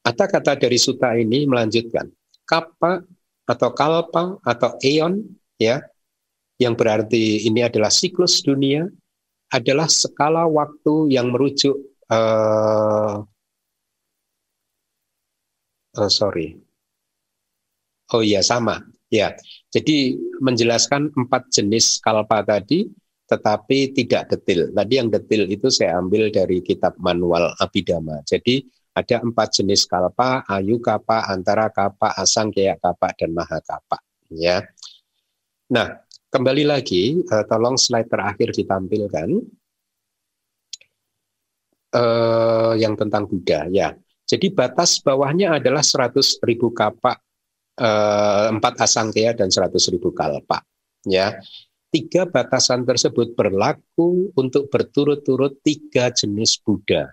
Kata-kata dari suta ini melanjutkan kapa atau kalpa atau eon ya yang berarti ini adalah siklus dunia, adalah skala waktu yang merujuk uh, uh, sorry, oh iya sama, ya. Jadi menjelaskan empat jenis kalpa tadi, tetapi tidak detil. Tadi yang detil itu saya ambil dari kitab manual Abhidhamma. Jadi ada empat jenis kalpa, ayu kapa, antara kapa, asang kayak kapa, dan maha kapa. Ya. Nah, Kembali lagi, uh, tolong slide terakhir ditampilkan. Uh, yang tentang Buddha, ya. Jadi batas bawahnya adalah 100 ribu kapak, uh, 4 asangkaya dan 100 ribu kalpa. Ya. Tiga batasan tersebut berlaku untuk berturut-turut tiga jenis Buddha.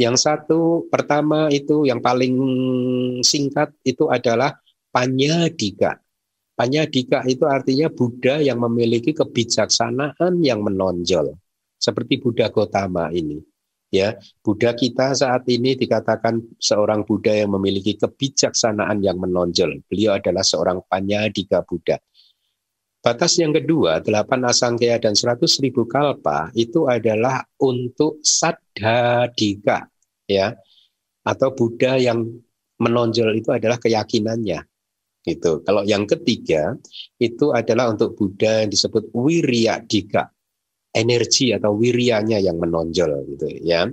Yang satu pertama itu yang paling singkat itu adalah Panyadika. Panyadika itu artinya Buddha yang memiliki kebijaksanaan yang menonjol. Seperti Buddha Gotama ini. Ya, Buddha kita saat ini dikatakan seorang Buddha yang memiliki kebijaksanaan yang menonjol. Beliau adalah seorang Panyadika Buddha. Batas yang kedua, 8 asangkaya dan 100 ribu kalpa itu adalah untuk sadhadika, ya, atau Buddha yang menonjol itu adalah keyakinannya. Gitu. Kalau yang ketiga itu adalah untuk Buddha yang disebut dika, energi atau wirianya yang menonjol gitu ya.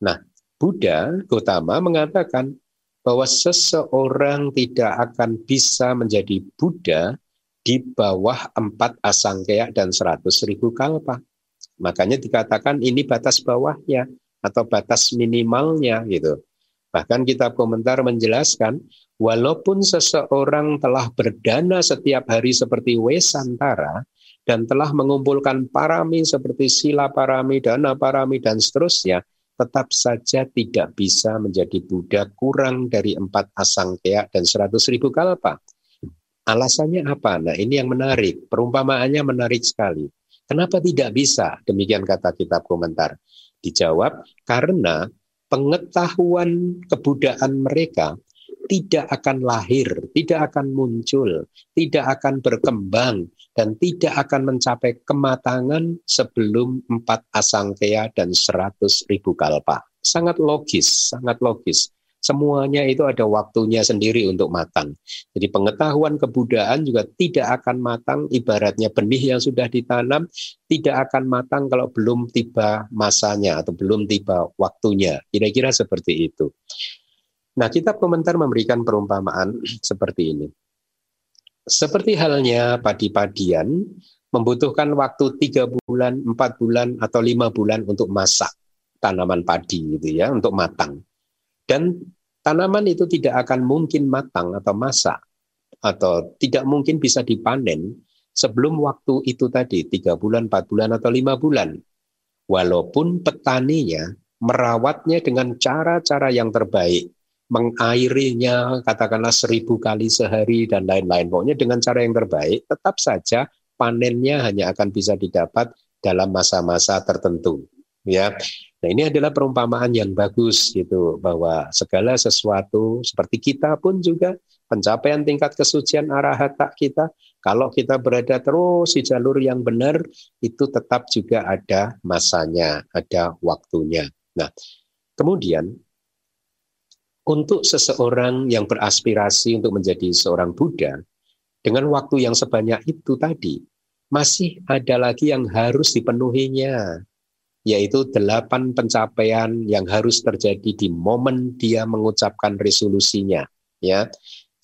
Nah, Buddha Gotama mengatakan bahwa seseorang tidak akan bisa menjadi Buddha di bawah empat asangkaya dan seratus ribu kalpa. Makanya dikatakan ini batas bawahnya atau batas minimalnya gitu. Bahkan kitab komentar menjelaskan walaupun seseorang telah berdana setiap hari seperti Wesantara dan telah mengumpulkan parami seperti sila parami, dana parami, dan seterusnya, tetap saja tidak bisa menjadi Buddha kurang dari empat asangkaya dan seratus ribu kalpa. Alasannya apa? Nah ini yang menarik, perumpamaannya menarik sekali. Kenapa tidak bisa? Demikian kata kitab komentar. Dijawab, karena pengetahuan kebudayaan mereka tidak akan lahir, tidak akan muncul, tidak akan berkembang, dan tidak akan mencapai kematangan sebelum empat asangkaya dan seratus ribu kalpa. Sangat logis, sangat logis. Semuanya itu ada waktunya sendiri untuk matang. Jadi pengetahuan kebudayaan juga tidak akan matang, ibaratnya benih yang sudah ditanam tidak akan matang kalau belum tiba masanya atau belum tiba waktunya. Kira-kira seperti itu. Nah, kitab komentar memberikan perumpamaan (clears throat) seperti ini. Seperti halnya padi-padian, membutuhkan waktu tiga bulan, empat bulan, atau lima bulan untuk masak tanaman padi gitu ya, untuk matang. Dan tanaman itu tidak akan mungkin matang atau masak, atau tidak mungkin bisa dipanen sebelum waktu itu tadi, tiga bulan, empat bulan, atau lima bulan. Walaupun petaninya merawatnya dengan cara-cara yang terbaik, mengairinya katakanlah seribu kali sehari dan lain-lain. Pokoknya dengan cara yang terbaik, tetap saja panennya hanya akan bisa didapat dalam masa-masa tertentu. Ya, nah ini adalah perumpamaan yang bagus gitu bahwa segala sesuatu seperti kita pun juga pencapaian tingkat kesucian arahata kita kalau kita berada terus di jalur yang benar itu tetap juga ada masanya, ada waktunya. Nah, kemudian untuk seseorang yang beraspirasi untuk menjadi seorang Buddha, dengan waktu yang sebanyak itu tadi, masih ada lagi yang harus dipenuhinya. yaitu delapan pencapaian yang harus terjadi di momen dia mengucapkan resolusinya. Ya,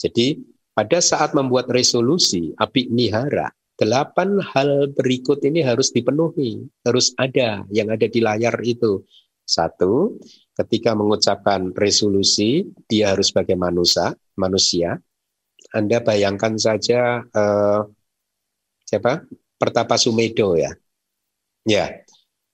jadi pada saat membuat resolusi api nihara, delapan hal berikut ini harus dipenuhi, harus ada yang ada di layar itu. Satu, ketika mengucapkan resolusi, dia harus sebagai manusia, manusia. Anda bayangkan saja eh, siapa? Pertapa Sumedo ya. Ya,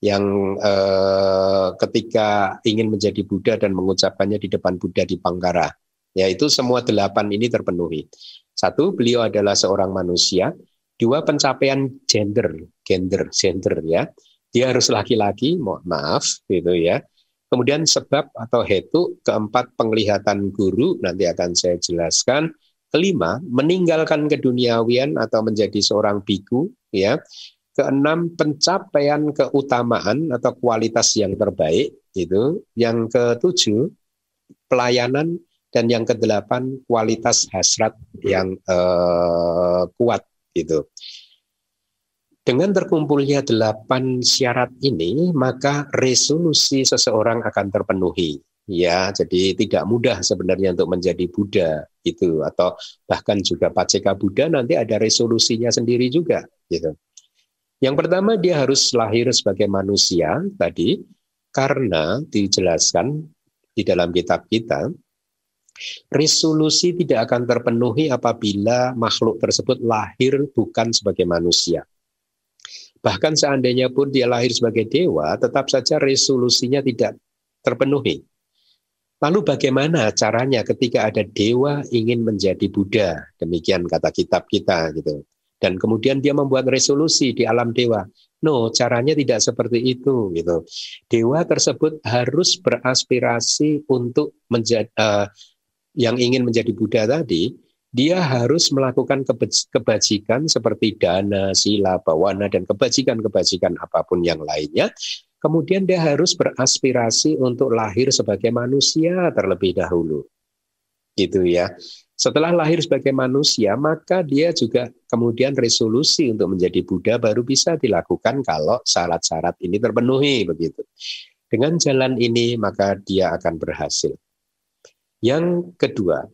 yang eh, ketika ingin menjadi Buddha dan mengucapkannya di depan Buddha di Pangkara. Ya, itu semua delapan ini terpenuhi. Satu, beliau adalah seorang manusia. Dua, pencapaian gender, gender, gender ya. Dia harus laki-laki, mohon maaf, gitu ya. Kemudian sebab atau hetu, keempat penglihatan guru, nanti akan saya jelaskan. Kelima, meninggalkan keduniawian atau menjadi seorang biku, ya. Keenam, pencapaian keutamaan atau kualitas yang terbaik itu. Yang ketujuh, pelayanan dan yang kedelapan kualitas hasrat yang uh, kuat itu. Dengan terkumpulnya delapan syarat ini, maka resolusi seseorang akan terpenuhi. Ya, jadi tidak mudah sebenarnya untuk menjadi Buddha itu atau bahkan juga Paceka Buddha nanti ada resolusinya sendiri juga gitu. Yang pertama dia harus lahir sebagai manusia tadi karena dijelaskan di dalam kitab kita resolusi tidak akan terpenuhi apabila makhluk tersebut lahir bukan sebagai manusia. Bahkan seandainya pun dia lahir sebagai dewa, tetap saja resolusinya tidak terpenuhi. Lalu bagaimana caranya ketika ada dewa ingin menjadi Buddha? Demikian kata kitab kita gitu dan kemudian dia membuat resolusi di alam dewa. No, caranya tidak seperti itu gitu. Dewa tersebut harus beraspirasi untuk menjadi uh, yang ingin menjadi Buddha tadi, dia harus melakukan kebajikan seperti dana, sila, bawana dan kebajikan-kebajikan apa pun yang lainnya. Kemudian dia harus beraspirasi untuk lahir sebagai manusia terlebih dahulu. Gitu ya. Setelah lahir sebagai manusia, maka dia juga kemudian resolusi untuk menjadi Buddha baru bisa dilakukan kalau syarat-syarat ini terpenuhi begitu. Dengan jalan ini maka dia akan berhasil. Yang kedua,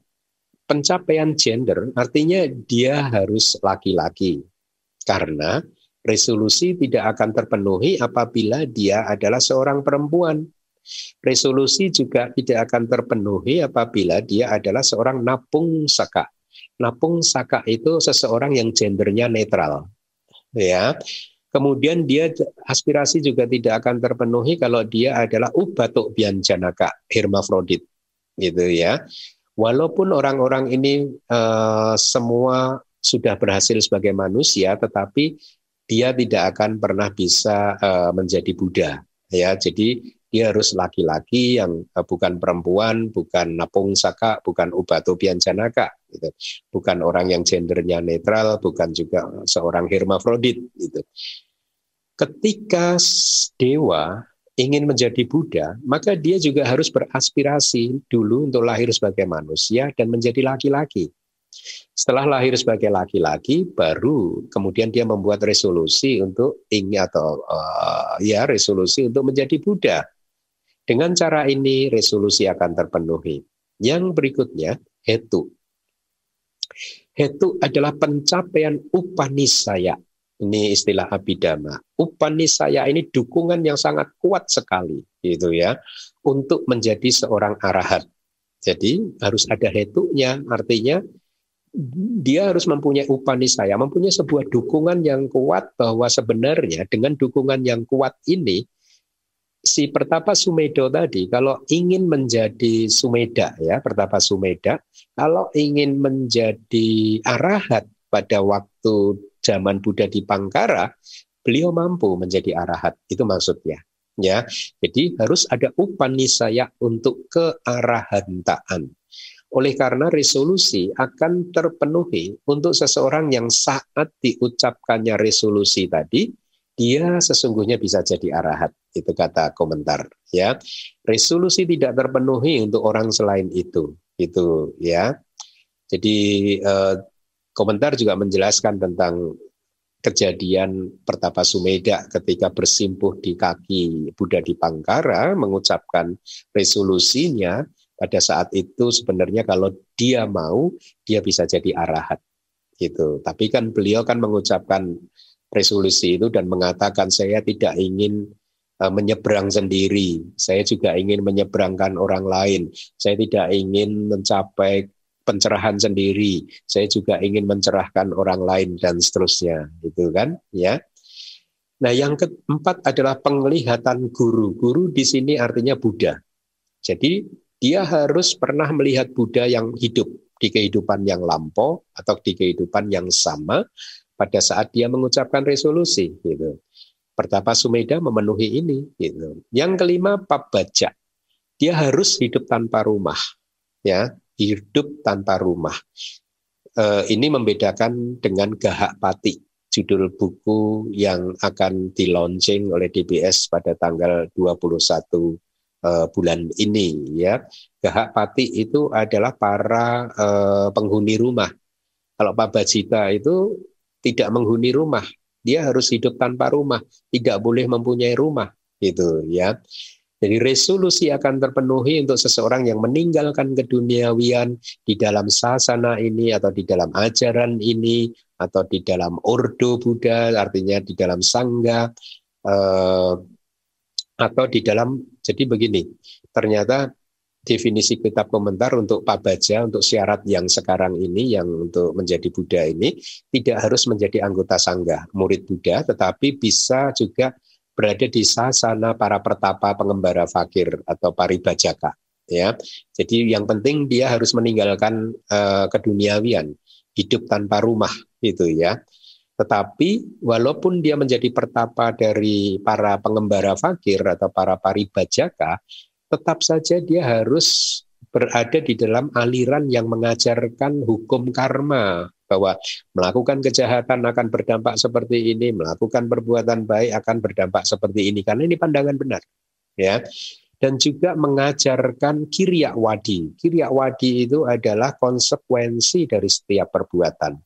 pencapaian gender artinya dia harus laki-laki. Karena resolusi tidak akan terpenuhi apabila dia adalah seorang perempuan. Resolusi juga tidak akan terpenuhi apabila dia adalah seorang napung saka. Napung saka itu seseorang yang gendernya netral. Ya. Kemudian dia aspirasi juga tidak akan terpenuhi kalau dia adalah ubatuk bianjanaka, hermafrodit. Gitu ya. Walaupun orang-orang ini uh, semua sudah berhasil sebagai manusia, tetapi dia tidak akan pernah bisa uh, menjadi Buddha. Ya, jadi dia harus laki-laki yang uh, bukan perempuan, bukan napung saka, bukan ubato bianjanaka, gitu. bukan orang yang gendernya netral, bukan juga seorang hermafrodit. Gitu. Ketika dewa ingin menjadi Buddha, maka dia juga harus beraspirasi dulu untuk lahir sebagai manusia dan menjadi laki-laki. Setelah lahir sebagai laki-laki, baru kemudian dia membuat resolusi untuk ingin atau uh, ya resolusi untuk menjadi Buddha. Dengan cara ini resolusi akan terpenuhi. Yang berikutnya, hetu. Hetu adalah pencapaian upanisaya. Ini istilah abidama. Upanisaya ini dukungan yang sangat kuat sekali, gitu ya, untuk menjadi seorang arahat. Jadi harus ada hetunya, artinya dia harus mempunyai upanisaya, mempunyai sebuah dukungan yang kuat bahwa sebenarnya dengan dukungan yang kuat ini si Pertapa Sumedo tadi kalau ingin menjadi Sumeda ya Pertapa Sumeda kalau ingin menjadi arahat pada waktu zaman Buddha di Pangkara beliau mampu menjadi arahat. Itu maksudnya. Ya jadi harus ada upanisaya untuk kearahantaan. Oleh karena resolusi akan terpenuhi untuk seseorang yang saat diucapkannya resolusi tadi dia sesungguhnya bisa jadi arahat. Itu kata komentar ya. Resolusi tidak terpenuhi untuk orang selain itu. Itu ya. Jadi eh, komentar juga menjelaskan tentang kejadian Pertapa Sumeda ketika bersimpuh di kaki Buddha di Pangkara mengucapkan resolusinya pada saat itu sebenarnya kalau dia mau dia bisa jadi arahat gitu. Tapi kan beliau kan mengucapkan resolusi itu dan mengatakan saya tidak ingin uh, menyeberang sendiri. Saya juga ingin menyeberangkan orang lain. Saya tidak ingin mencapai pencerahan sendiri. Saya juga ingin mencerahkan orang lain dan seterusnya, gitu kan? Ya. Nah, yang keempat adalah penglihatan guru. Guru di sini artinya Buddha. Jadi dia harus pernah melihat Buddha yang hidup di kehidupan yang lampau atau di kehidupan yang sama pada saat dia mengucapkan resolusi gitu. Pertapa Sumeda memenuhi ini gitu. Yang kelima pabaja. Dia harus hidup tanpa rumah ya, hidup tanpa rumah. E, ini membedakan dengan Gahak Pati, judul buku yang akan di launching oleh DBS pada tanggal 21 uh, bulan ini ya. Gahak pati itu adalah para uh, penghuni rumah. Kalau Pak Bajita itu tidak menghuni rumah, dia harus hidup tanpa rumah, tidak boleh mempunyai rumah gitu ya. Jadi resolusi akan terpenuhi untuk seseorang yang meninggalkan keduniawian di dalam sasana ini atau di dalam ajaran ini atau di dalam ordo Buddha, artinya di dalam sangga eh, atau di dalam jadi begini, ternyata definisi kitab komentar untuk pabaja untuk syarat yang sekarang ini yang untuk menjadi Buddha ini tidak harus menjadi anggota sangga murid Buddha tetapi bisa juga berada di sasana para pertapa pengembara fakir atau paribajaka ya. Jadi yang penting dia harus meninggalkan uh, keduniawian hidup tanpa rumah itu ya. Tetapi walaupun dia menjadi pertapa dari para pengembara fakir atau para paribajaka, tetap saja dia harus berada di dalam aliran yang mengajarkan hukum karma bahwa melakukan kejahatan akan berdampak seperti ini, melakukan perbuatan baik akan berdampak seperti ini karena ini pandangan benar. Ya. Dan juga mengajarkan kiriak wadi. Kiriak wadi itu adalah konsekuensi dari setiap perbuatan.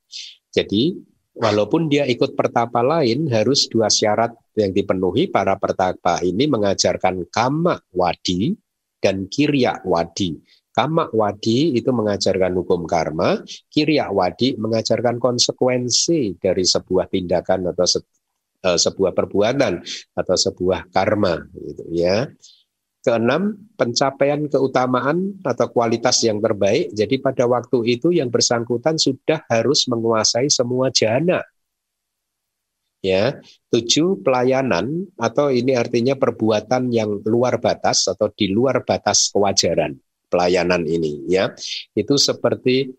Jadi walaupun dia ikut pertapa lain harus dua syarat yang dipenuhi para pertapa ini mengajarkan kama wadi dan kirya wadi. Kama wadi itu mengajarkan hukum karma, kirya wadi mengajarkan konsekuensi dari sebuah tindakan atau se, uh, sebuah perbuatan atau sebuah karma gitu ya. Keenam, pencapaian keutamaan atau kualitas yang terbaik. Jadi pada waktu itu yang bersangkutan sudah harus menguasai semua jana. Ya, tujuh pelayanan atau ini artinya perbuatan yang luar batas atau di luar batas kewajaran pelayanan ini ya. Itu seperti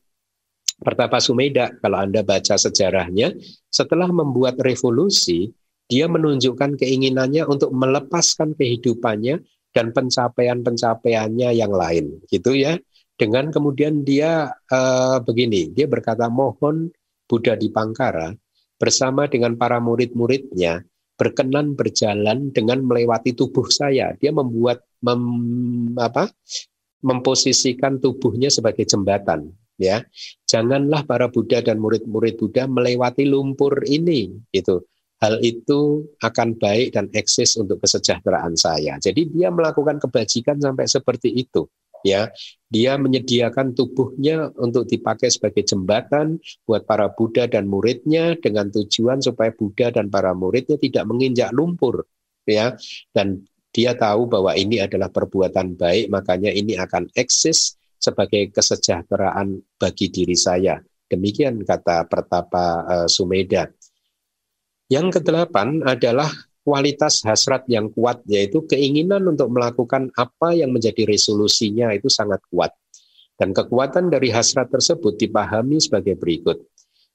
Pertapa Sumeda kalau Anda baca sejarahnya setelah membuat revolusi dia menunjukkan keinginannya untuk melepaskan kehidupannya dan pencapaian-pencapaiannya yang lain gitu ya dengan kemudian dia uh, begini dia berkata mohon Buddha di Pangkara bersama dengan para murid-muridnya berkenan berjalan dengan melewati tubuh saya dia membuat mem, apa memposisikan tubuhnya sebagai jembatan ya. Janganlah para Buddha dan murid-murid Buddha melewati lumpur ini gitu. Hal itu akan baik dan eksis untuk kesejahteraan saya. Jadi dia melakukan kebajikan sampai seperti itu ya. Dia menyediakan tubuhnya untuk dipakai sebagai jembatan buat para Buddha dan muridnya dengan tujuan supaya Buddha dan para muridnya tidak menginjak lumpur ya. Dan dia tahu bahwa ini adalah perbuatan baik makanya ini akan eksis sebagai kesejahteraan bagi diri saya demikian kata Pertapa uh, Sumeda yang kedelapan adalah kualitas hasrat yang kuat, yaitu keinginan untuk melakukan apa yang menjadi resolusinya itu sangat kuat. Dan kekuatan dari hasrat tersebut dipahami sebagai berikut.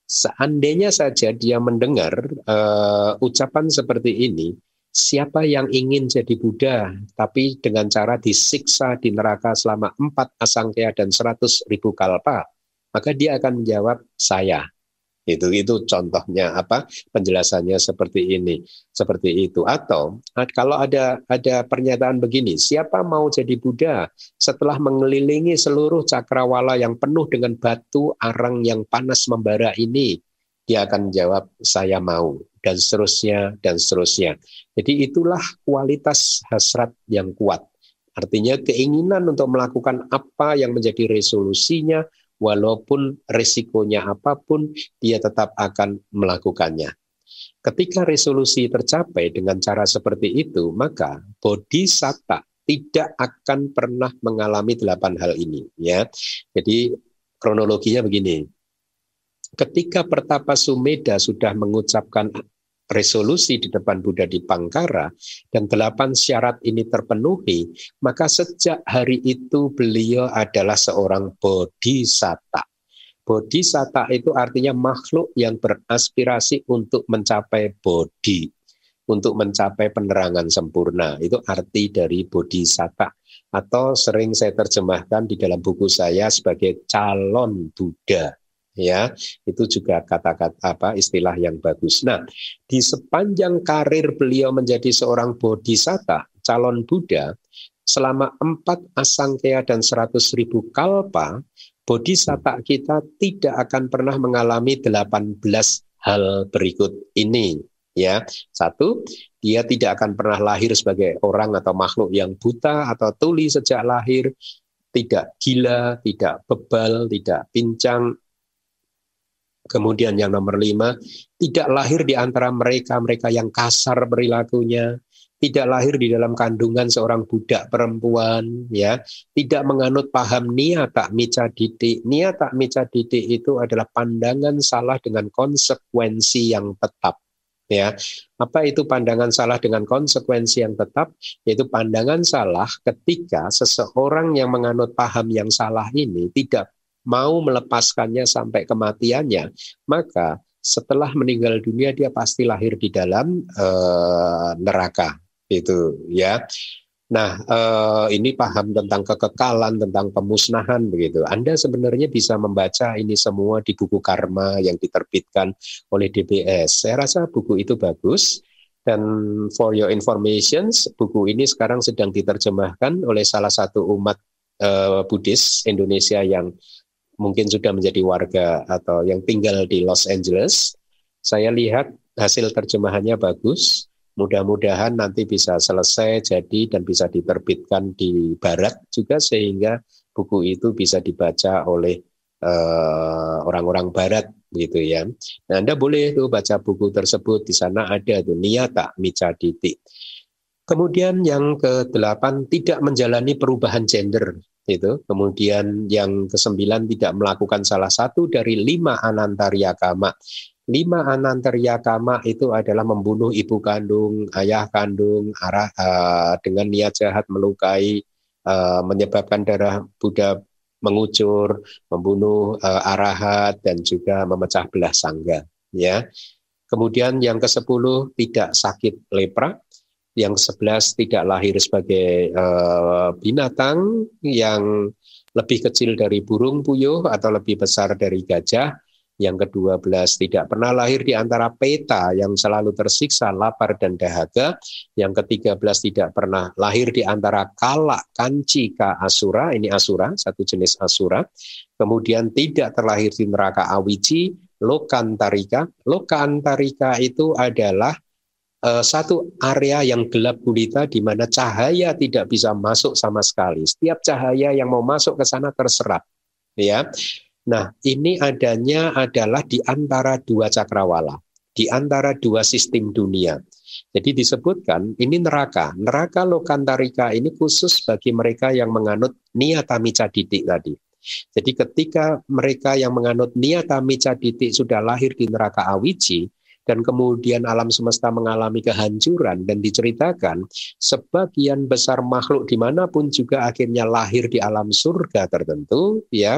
Seandainya saja dia mendengar uh, ucapan seperti ini, siapa yang ingin jadi Buddha, tapi dengan cara disiksa di neraka selama empat asangkaya dan seratus ribu kalpa, maka dia akan menjawab, saya. Itu itu contohnya apa penjelasannya seperti ini, seperti itu. Atau kalau ada ada pernyataan begini, siapa mau jadi Buddha setelah mengelilingi seluruh cakrawala yang penuh dengan batu arang yang panas membara ini? dia akan jawab saya mau dan seterusnya dan seterusnya. Jadi itulah kualitas hasrat yang kuat. Artinya keinginan untuk melakukan apa yang menjadi resolusinya walaupun resikonya apa pun dia tetap akan melakukannya. Ketika resolusi tercapai dengan cara seperti itu, maka bodhisatta tidak akan pernah mengalami delapan hal ini ya. Jadi kronologinya begini ketika Pertapa Sumeda sudah mengucapkan resolusi di depan Buddha di Pangkara dan delapan syarat ini terpenuhi, maka sejak hari itu beliau adalah seorang bodhisatta. Bodhisatta itu artinya makhluk yang beraspirasi untuk mencapai bodhi, untuk mencapai penerangan sempurna. Itu arti dari bodhisatta atau sering saya terjemahkan di dalam buku saya sebagai calon Buddha ya itu juga kata-kata apa istilah yang bagus. Nah di sepanjang karir beliau menjadi seorang bodhisatta calon Buddha selama empat asangkaya dan seratus ribu kalpa bodhisatta kita tidak akan pernah mengalami 18 hal berikut ini ya satu dia tidak akan pernah lahir sebagai orang atau makhluk yang buta atau tuli sejak lahir tidak gila, tidak bebal, tidak pincang, Kemudian yang nomor lima, tidak lahir di antara mereka-mereka yang kasar perilakunya, tidak lahir di dalam kandungan seorang budak perempuan, ya, tidak menganut paham niata mica didik. Niata mica didik itu adalah pandangan salah dengan konsekuensi yang tetap. Ya, apa itu pandangan salah dengan konsekuensi yang tetap? Yaitu pandangan salah ketika seseorang yang menganut paham yang salah ini tidak mau melepaskannya sampai kematiannya, maka setelah meninggal dunia dia pasti lahir di dalam uh, neraka itu ya. Nah, uh, ini paham tentang kekekalan, tentang pemusnahan begitu. Anda sebenarnya bisa membaca ini semua di buku Karma yang diterbitkan oleh DBS. Saya rasa buku itu bagus. Dan for your information, buku ini sekarang sedang diterjemahkan oleh salah satu umat uh, Buddhis Indonesia yang mungkin sudah menjadi warga atau yang tinggal di Los Angeles, saya lihat hasil terjemahannya bagus. Mudah-mudahan nanti bisa selesai jadi dan bisa diterbitkan di Barat juga sehingga buku itu bisa dibaca oleh uh, orang-orang Barat gitu ya. Nah, Anda boleh tuh baca buku tersebut di sana ada tuh niyata mica ditik. Kemudian yang ke-8 tidak menjalani perubahan gender itu. Kemudian yang kesembilan tidak melakukan salah satu dari lima anantarya kama. Lima anantarya kama itu adalah membunuh ibu kandung, ayah kandung, arah uh, dengan niat jahat melukai, uh, menyebabkan darah Buddha mengucur, membunuh uh, arahat dan juga memecah belah sangga. Ya. Kemudian yang ke sepuluh tidak sakit lepra, yang sebelas tidak lahir sebagai uh, binatang yang lebih kecil dari burung puyuh atau lebih besar dari gajah. Yang kedua belas tidak pernah lahir di antara peta yang selalu tersiksa lapar dan dahaga. Yang ketiga belas tidak pernah lahir di antara kala, kanci, ka, asura. Ini asura, satu jenis asura. Kemudian tidak terlahir di neraka awici, lokantarika. Lokantarika itu adalah uh, satu area yang gelap gulita di mana cahaya tidak bisa masuk sama sekali. Setiap cahaya yang mau masuk ke sana terserap, ya. Nah, ini adanya adalah di antara dua cakrawala, di antara dua sistem dunia. Jadi disebutkan ini neraka. Neraka Lokantarika ini khusus bagi mereka yang menganut niatamica didik tadi. Jadi ketika mereka yang menganut niatamica didik sudah lahir di neraka awici, dan kemudian alam semesta mengalami kehancuran dan diceritakan sebagian besar makhluk di mana pun juga akhirnya lahir di alam surga tertentu ya.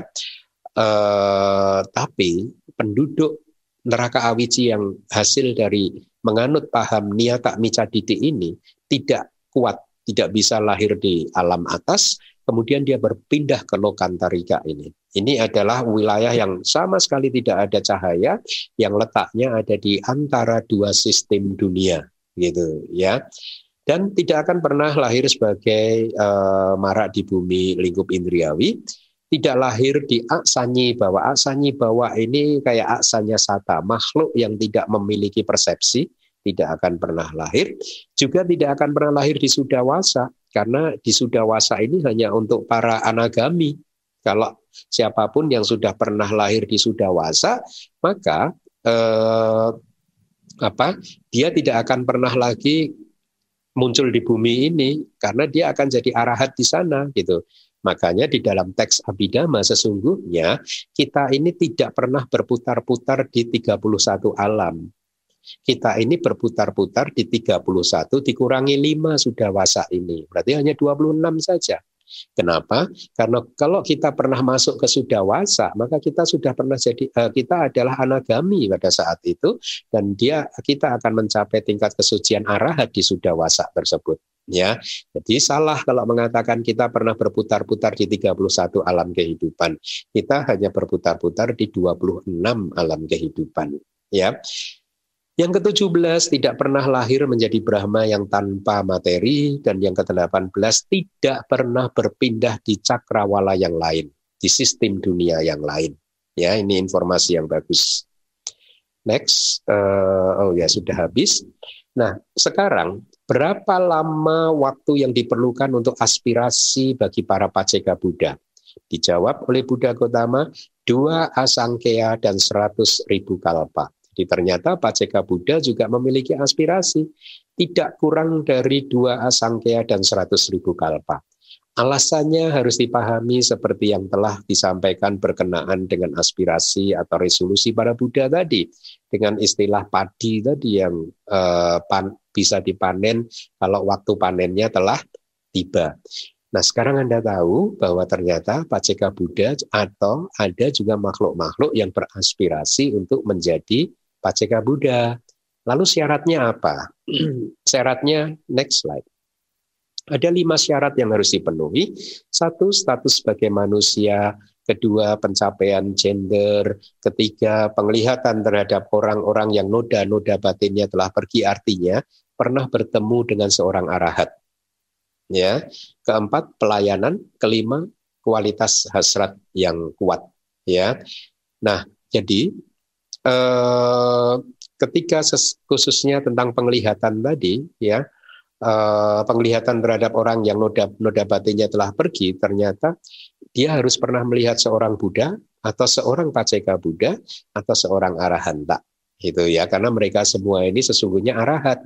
Eh, tapi penduduk neraka awici yang hasil dari menganut paham niata mica didik ini tidak kuat tidak bisa lahir di alam atas kemudian dia berpindah ke Lokantarika ini ini adalah wilayah yang sama sekali tidak ada cahaya, yang letaknya ada di antara dua sistem dunia, gitu ya. Dan tidak akan pernah lahir sebagai uh, marak di bumi lingkup indriawi. tidak lahir di Aksanyi bahwa Aksanyi bahwa ini kayak Aksanya Sata, makhluk yang tidak memiliki persepsi, tidak akan pernah lahir, juga tidak akan pernah lahir di Sudawasa, karena di Sudawasa ini hanya untuk para anagami. Kalau siapa pun yang sudah pernah lahir di Sudawasa, maka eh, apa? Dia tidak akan pernah lagi muncul di bumi ini karena dia akan jadi arahat di sana gitu. Makanya di dalam teks Abhidhamma sesungguhnya kita ini tidak pernah berputar-putar di 31 alam. Kita ini berputar-putar di 31 dikurangi 5 sudah wasa ini. Berarti hanya 26 saja. Kenapa? Karena kalau kita pernah masuk ke sudawasa, maka kita sudah pernah jadi uh, kita adalah anagami pada saat itu dan dia kita akan mencapai tingkat kesucian arahat di sudawasa tersebut ya. Jadi salah kalau mengatakan kita pernah berputar-putar di 31 alam kehidupan. Kita hanya berputar-putar di 26 alam kehidupan, ya. Yang ke-17 tidak pernah lahir menjadi Brahma yang tanpa materi dan yang ke-18 tidak pernah berpindah di cakrawala yang lain, di sistem dunia yang lain. Ya, ini informasi yang bagus. Next, uh, oh ya sudah habis. Nah, sekarang berapa lama waktu yang diperlukan untuk aspirasi bagi para paceka Buddha? Dijawab oleh Buddha Gotama, dua asangkea dan seratus ribu kalpa. Jadi ternyata Paceka Buddha juga memiliki aspirasi tidak kurang dari dua asangkea dan seratus ribu kalpa. Alasannya harus dipahami seperti yang telah disampaikan berkenaan dengan aspirasi atau resolusi para Buddha tadi. Dengan istilah padi tadi yang eh, pan, bisa dipanen kalau waktu panennya telah tiba. Nah sekarang Anda tahu bahwa ternyata Paceka Buddha atau ada juga makhluk-makhluk yang beraspirasi untuk menjadi Paceka Buddha. Lalu syaratnya apa? (clears throat) syaratnya next slide. Ada lima syarat yang harus dipenuhi. Satu, status sebagai manusia. Kedua, pencapaian gender. Ketiga, penglihatan terhadap orang-orang yang noda-noda batinnya telah pergi. Artinya, pernah bertemu dengan seorang arahat. Ya. Keempat, pelayanan. Kelima, kualitas hasrat yang kuat. Ya. Nah, jadi eh, ketika khususnya tentang penglihatan tadi ya eh, penglihatan terhadap orang yang noda noda batinnya telah pergi ternyata dia harus pernah melihat seorang Buddha atau seorang paceka Buddha atau seorang arahanta itu ya. Karena mereka semua ini sesungguhnya arahat.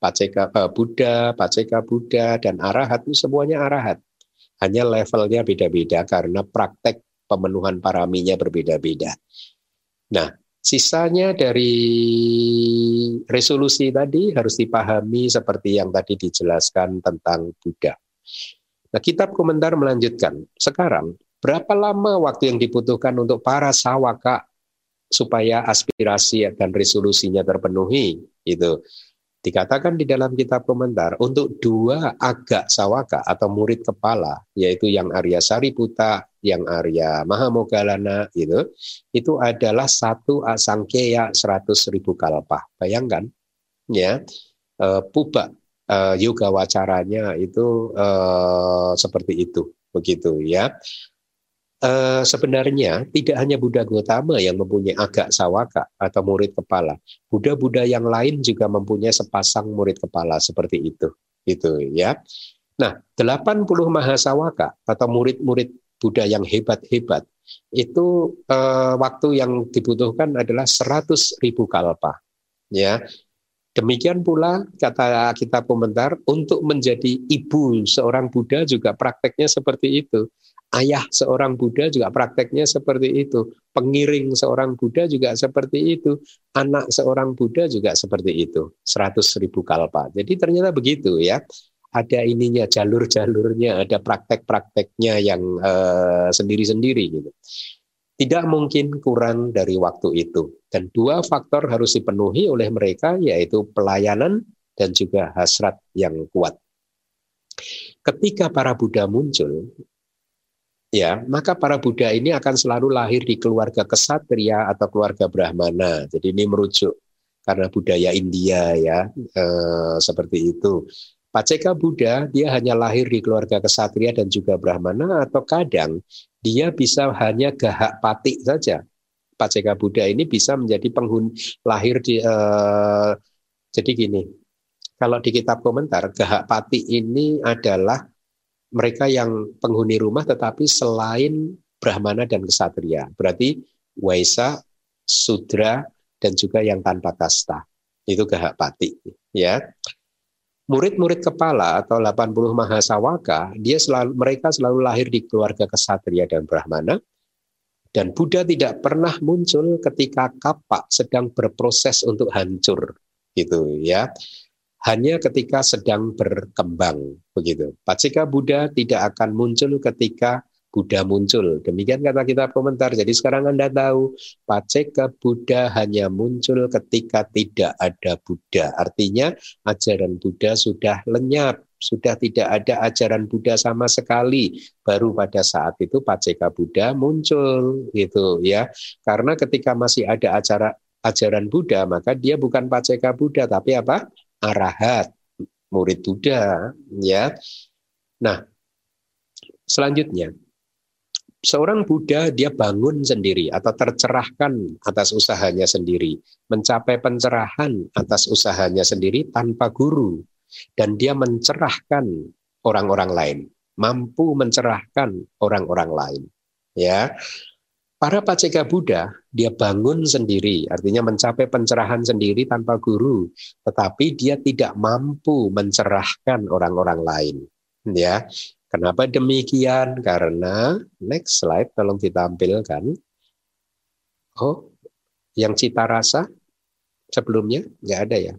Paceka eh, Buddha paceka Buddha dan arahat itu semuanya arahat. Hanya levelnya beda-beda karena praktek pemenuhan paraminya berbeda-beda. Nah, Sisanya dari resolusi tadi harus dipahami seperti yang tadi dijelaskan tentang Buddha. Nah, kitab komentar melanjutkan. Sekarang, berapa lama waktu yang dibutuhkan untuk para sawaka supaya aspirasi dan resolusinya terpenuhi? Itu dikatakan di dalam kitab komentar untuk dua agak sawaka atau murid kepala, yaitu yang Arya Sariputa yang Arya Mahamogalana itu itu adalah satu asangkeya seratus ribu kalpa. Bayangkan ya e, puba e, yoga wacaranya itu e, seperti itu begitu ya. E, sebenarnya tidak hanya Buddha Gautama yang mempunyai agak sawaka atau murid kepala. Buddha-Buddha yang lain juga mempunyai sepasang murid kepala seperti itu. Itu ya. Nah, 80 mahasawaka atau murid-murid Buddha yang hebat-hebat, itu eh, waktu yang dibutuhkan adalah 100 ribu kalpa. Ya, Demikian pula kata kita komentar untuk menjadi ibu seorang Buddha juga prakteknya seperti itu. Ayah seorang Buddha juga prakteknya seperti itu. Pengiring seorang Buddha juga seperti itu. Anak seorang Buddha juga seperti itu. 100 ribu kalpa. Jadi ternyata begitu ya ada ininya jalur-jalurnya, ada praktek-prakteknya yang uh, sendiri-sendiri gitu. Tidak mungkin kurang dari waktu itu. Dan dua faktor harus dipenuhi oleh mereka yaitu pelayanan dan juga hasrat yang kuat. Ketika para Buddha muncul, ya maka para Buddha ini akan selalu lahir di keluarga kesatria atau keluarga Brahmana. Jadi ini merujuk karena budaya India ya eh, seperti itu Paceka Buddha dia hanya lahir di keluarga kesatria dan juga brahmana atau kadang dia bisa hanya gahak pati saja. Paceka Buddha ini bisa menjadi penghuni lahir di uh, jadi gini. Kalau di kitab komentar gahak pati ini adalah mereka yang penghuni rumah tetapi selain brahmana dan kesatria. Berarti waisa, sudra dan juga yang tanpa kasta. Itu gahak pati ya murid-murid kepala atau 80 mahasawaka, dia selalu mereka selalu lahir di keluarga kesatria dan brahmana. Dan Buddha tidak pernah muncul ketika kapak sedang berproses untuk hancur, gitu ya. Hanya ketika sedang berkembang, begitu. Pacika Buddha tidak akan muncul ketika Buddha muncul. Demikian kata kita komentar. Jadi sekarang Anda tahu, Paceka Buddha hanya muncul ketika tidak ada Buddha. Artinya ajaran Buddha sudah lenyap, sudah tidak ada ajaran Buddha sama sekali. Baru pada saat itu Paceka Buddha muncul gitu ya. Karena ketika masih ada acara ajaran Buddha, maka dia bukan Paceka Buddha tapi apa? Arahat, murid Buddha ya. Nah, selanjutnya seorang Buddha dia bangun sendiri atau tercerahkan atas usahanya sendiri, mencapai pencerahan atas usahanya sendiri tanpa guru dan dia mencerahkan orang-orang lain, mampu mencerahkan orang-orang lain. Ya. Para paceka Buddha, dia bangun sendiri, artinya mencapai pencerahan sendiri tanpa guru, tetapi dia tidak mampu mencerahkan orang-orang lain. Ya, Kenapa demikian? Karena next slide tolong ditampilkan. Oh, yang cita rasa sebelumnya nggak ada ya.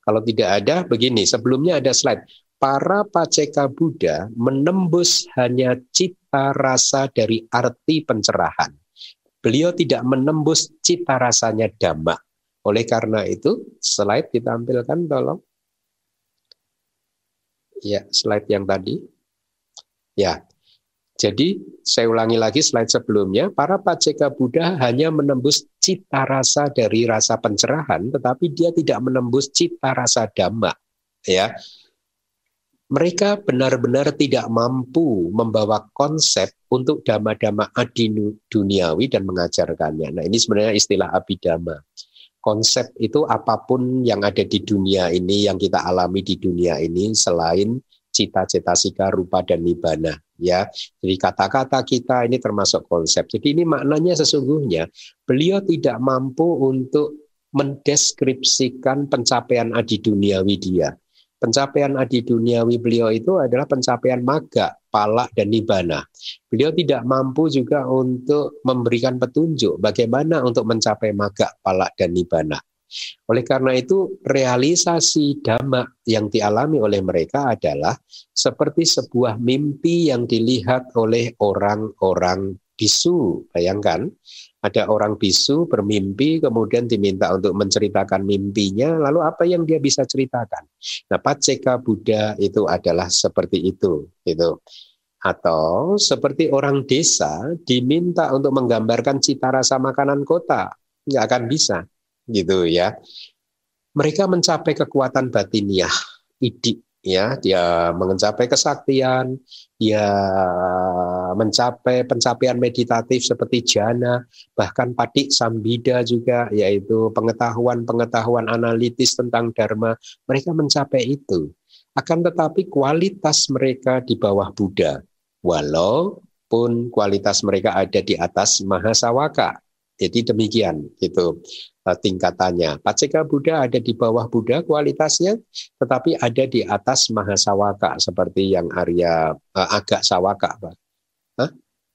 Kalau tidak ada, begini. Sebelumnya ada slide. Para paceka Buddha menembus hanya cita rasa dari arti pencerahan. Beliau tidak menembus cita rasanya dhamma. Oleh karena itu, slide ditampilkan tolong. Ya, slide yang tadi. Ya. Jadi saya ulangi lagi slide sebelumnya, para paceka Buddha hanya menembus cita rasa dari rasa pencerahan, tetapi dia tidak menembus cita rasa dhamma. Ya, mereka benar-benar tidak mampu membawa konsep untuk dhamma-dhamma adi duniawi dan mengajarkannya. Nah ini sebenarnya istilah abidama konsep itu apa pun yang ada di dunia ini yang kita alami di dunia ini selain cita-cita sika rupa dan nibana ya. Jadi kata-kata kita ini termasuk konsep. Jadi ini maknanya sesungguhnya beliau tidak mampu untuk mendeskripsikan pencapaian adi duniawi dia pencapaian adi duniawi beliau itu adalah pencapaian maga, palak, dan nibana. Beliau tidak mampu juga untuk memberikan petunjuk bagaimana untuk mencapai maga, palak, dan nibana. Oleh karena itu, realisasi dhamma yang dialami oleh mereka adalah seperti sebuah mimpi yang dilihat oleh orang-orang bisu. Bayangkan, ada orang bisu bermimpi kemudian diminta untuk menceritakan mimpinya lalu apa yang dia bisa ceritakan? Nah paceka Buddha itu adalah seperti itu gitu. Atau seperti orang desa diminta untuk menggambarkan cita rasa makanan kota nggak akan bisa gitu ya. Mereka mencapai kekuatan batiniah idik ya dia mencapai kesaktian dia mencapai pencapaian meditatif seperti jana bahkan patik sambida juga yaitu pengetahuan-pengetahuan analitis tentang dharma. Mereka mencapai itu. Akan tetapi kualitas mereka di bawah Buddha. Walaupun kualitas mereka ada di atas Mahasawaka jadi demikian gitu uh, tingkatannya. Paceka Buddha ada di bawah Buddha kualitasnya, tetapi ada di atas Mahasawaka seperti yang Arya uh, agak Sawaka. Huh?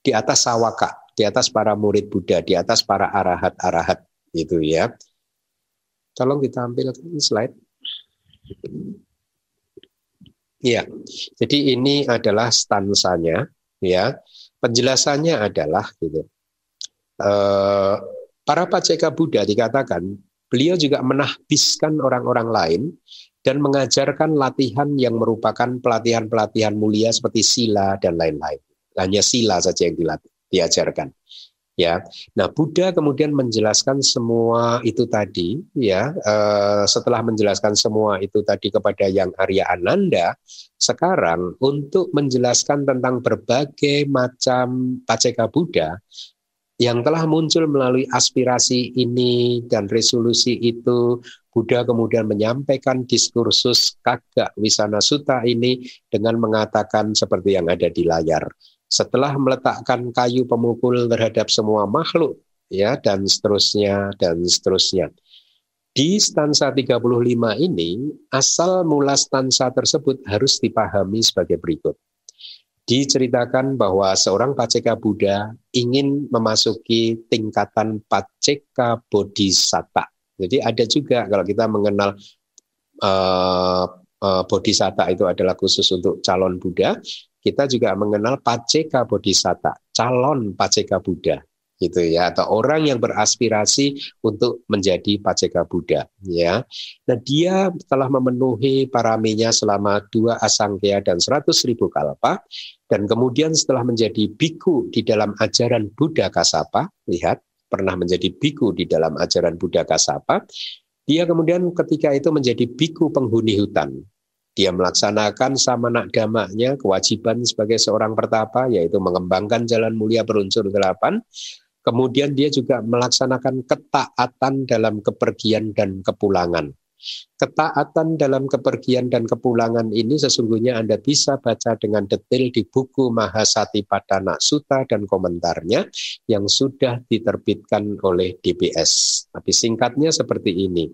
Di atas Sawaka, di atas para murid Buddha, di atas para arahat-arahat gitu ya. Tolong ditampilkan slide. Ya, jadi ini adalah stansanya, ya. Penjelasannya adalah gitu Eh, para paceka Buddha dikatakan beliau juga menahbiskan orang-orang lain dan mengajarkan latihan yang merupakan pelatihan-pelatihan mulia seperti sila dan lain-lain. Hanya sila saja yang dilatih, diajarkan. ya. Nah, Buddha kemudian menjelaskan semua itu tadi ya, eh, setelah menjelaskan semua itu tadi kepada yang Arya Ananda, sekarang untuk menjelaskan tentang berbagai macam paceka Buddha yang telah muncul melalui aspirasi ini dan resolusi itu, Buddha kemudian menyampaikan diskursus kagak wisana suta ini dengan mengatakan seperti yang ada di layar setelah meletakkan kayu pemukul terhadap semua makhluk ya dan seterusnya dan seterusnya. Di stansa 35 ini asal mula stansa tersebut harus dipahami sebagai berikut. Diceritakan bahwa seorang Paceka Buddha ingin memasuki tingkatan Paceka Bodhisatta. Jadi ada juga kalau kita mengenal uh, uh, Bodhisatta itu adalah khusus untuk calon Buddha, kita juga mengenal Paceka Bodhisatta, calon Paceka Buddha gitu ya atau orang yang beraspirasi untuk menjadi Paceka Buddha ya. Nah dia telah memenuhi paraminya selama dua asangkya dan seratus ribu kalpa dan kemudian setelah menjadi biku di dalam ajaran Buddha Kasapa lihat pernah menjadi biku di dalam ajaran Buddha Kasapa dia kemudian ketika itu menjadi biku penghuni hutan dia melaksanakan sama nak damaknya, kewajiban sebagai seorang pertapa, yaitu mengembangkan jalan mulia berunsur delapan. Kemudian dia juga melaksanakan ketaatan dalam kepergian dan kepulangan. Ketaatan dalam kepergian dan kepulangan ini sesungguhnya Anda bisa baca dengan detail di buku Mahasati Padana Sutta dan komentarnya yang sudah diterbitkan oleh DBS. Tapi singkatnya seperti ini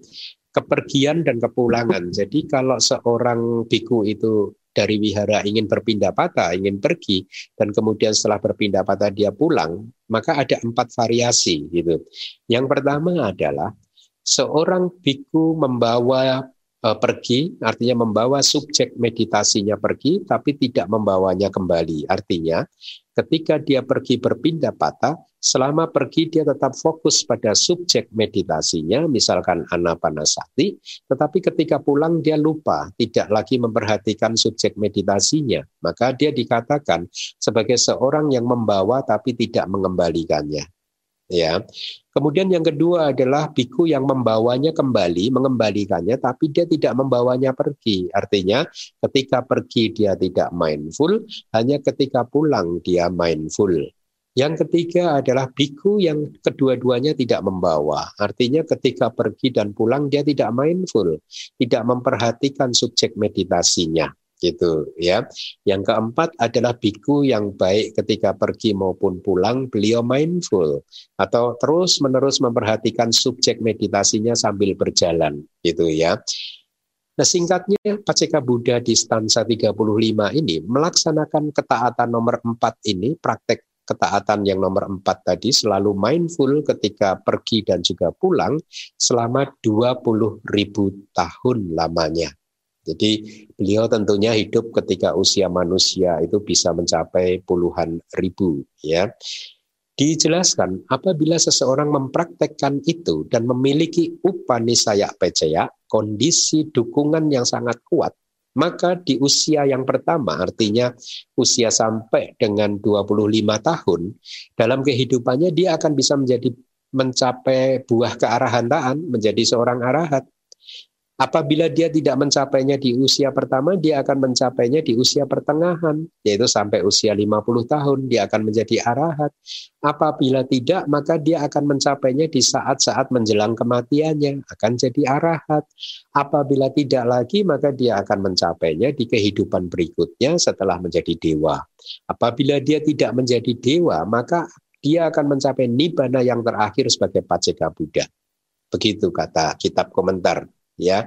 kepergian dan kepulangan. Jadi kalau seorang biku itu dari wihara ingin berpindah patah, ingin pergi, dan kemudian setelah berpindah patah dia pulang, maka ada empat variasi gitu. Yang pertama adalah seorang biku membawa e, pergi, artinya membawa subjek meditasinya pergi, tapi tidak membawanya kembali. Artinya, ketika dia pergi berpindah patah, Selama pergi dia tetap fokus pada subjek meditasinya, misalkan anapanasati, tetapi ketika pulang dia lupa, tidak lagi memperhatikan subjek meditasinya. Maka dia dikatakan sebagai seorang yang membawa tapi tidak mengembalikannya. Ya. Kemudian yang kedua adalah biku yang membawanya kembali, mengembalikannya, tapi dia tidak membawanya pergi. Artinya, ketika pergi dia tidak mindful, hanya ketika pulang dia mindful. Yang ketiga adalah biku yang kedua-duanya tidak membawa. Artinya ketika pergi dan pulang dia tidak mindful, tidak memperhatikan subjek meditasinya gitu ya. Yang keempat adalah biku yang baik ketika pergi maupun pulang beliau mindful atau terus-menerus memperhatikan subjek meditasinya sambil berjalan gitu ya. Nah singkatnya Paceka Buddha di stansa 35 ini melaksanakan ketaatan nomor 4 ini, praktek ketaatan yang nomor empat tadi selalu mindful ketika pergi dan juga pulang selama 20 ribu tahun lamanya. Jadi beliau tentunya hidup ketika usia manusia itu bisa mencapai puluhan ribu ya. Dijelaskan apabila seseorang mempraktekkan itu dan memiliki upanisaya pecaya, kondisi dukungan yang sangat kuat maka di usia yang pertama, artinya usia sampai dengan 25 tahun, dalam kehidupannya dia akan bisa menjadi mencapai buah kearahantaan, menjadi seorang arahat. Apabila dia tidak mencapainya di usia pertama, dia akan mencapainya di usia pertengahan, yaitu sampai usia 50 tahun, dia akan menjadi arahat. Apabila tidak, maka dia akan mencapainya di saat-saat menjelang kematiannya, akan jadi arahat. Apabila tidak lagi, maka dia akan mencapainya di kehidupan berikutnya setelah menjadi dewa. Apabila dia tidak menjadi dewa, maka dia akan mencapai nibana yang terakhir sebagai paceka Buddha. Begitu kata kitab komentar ya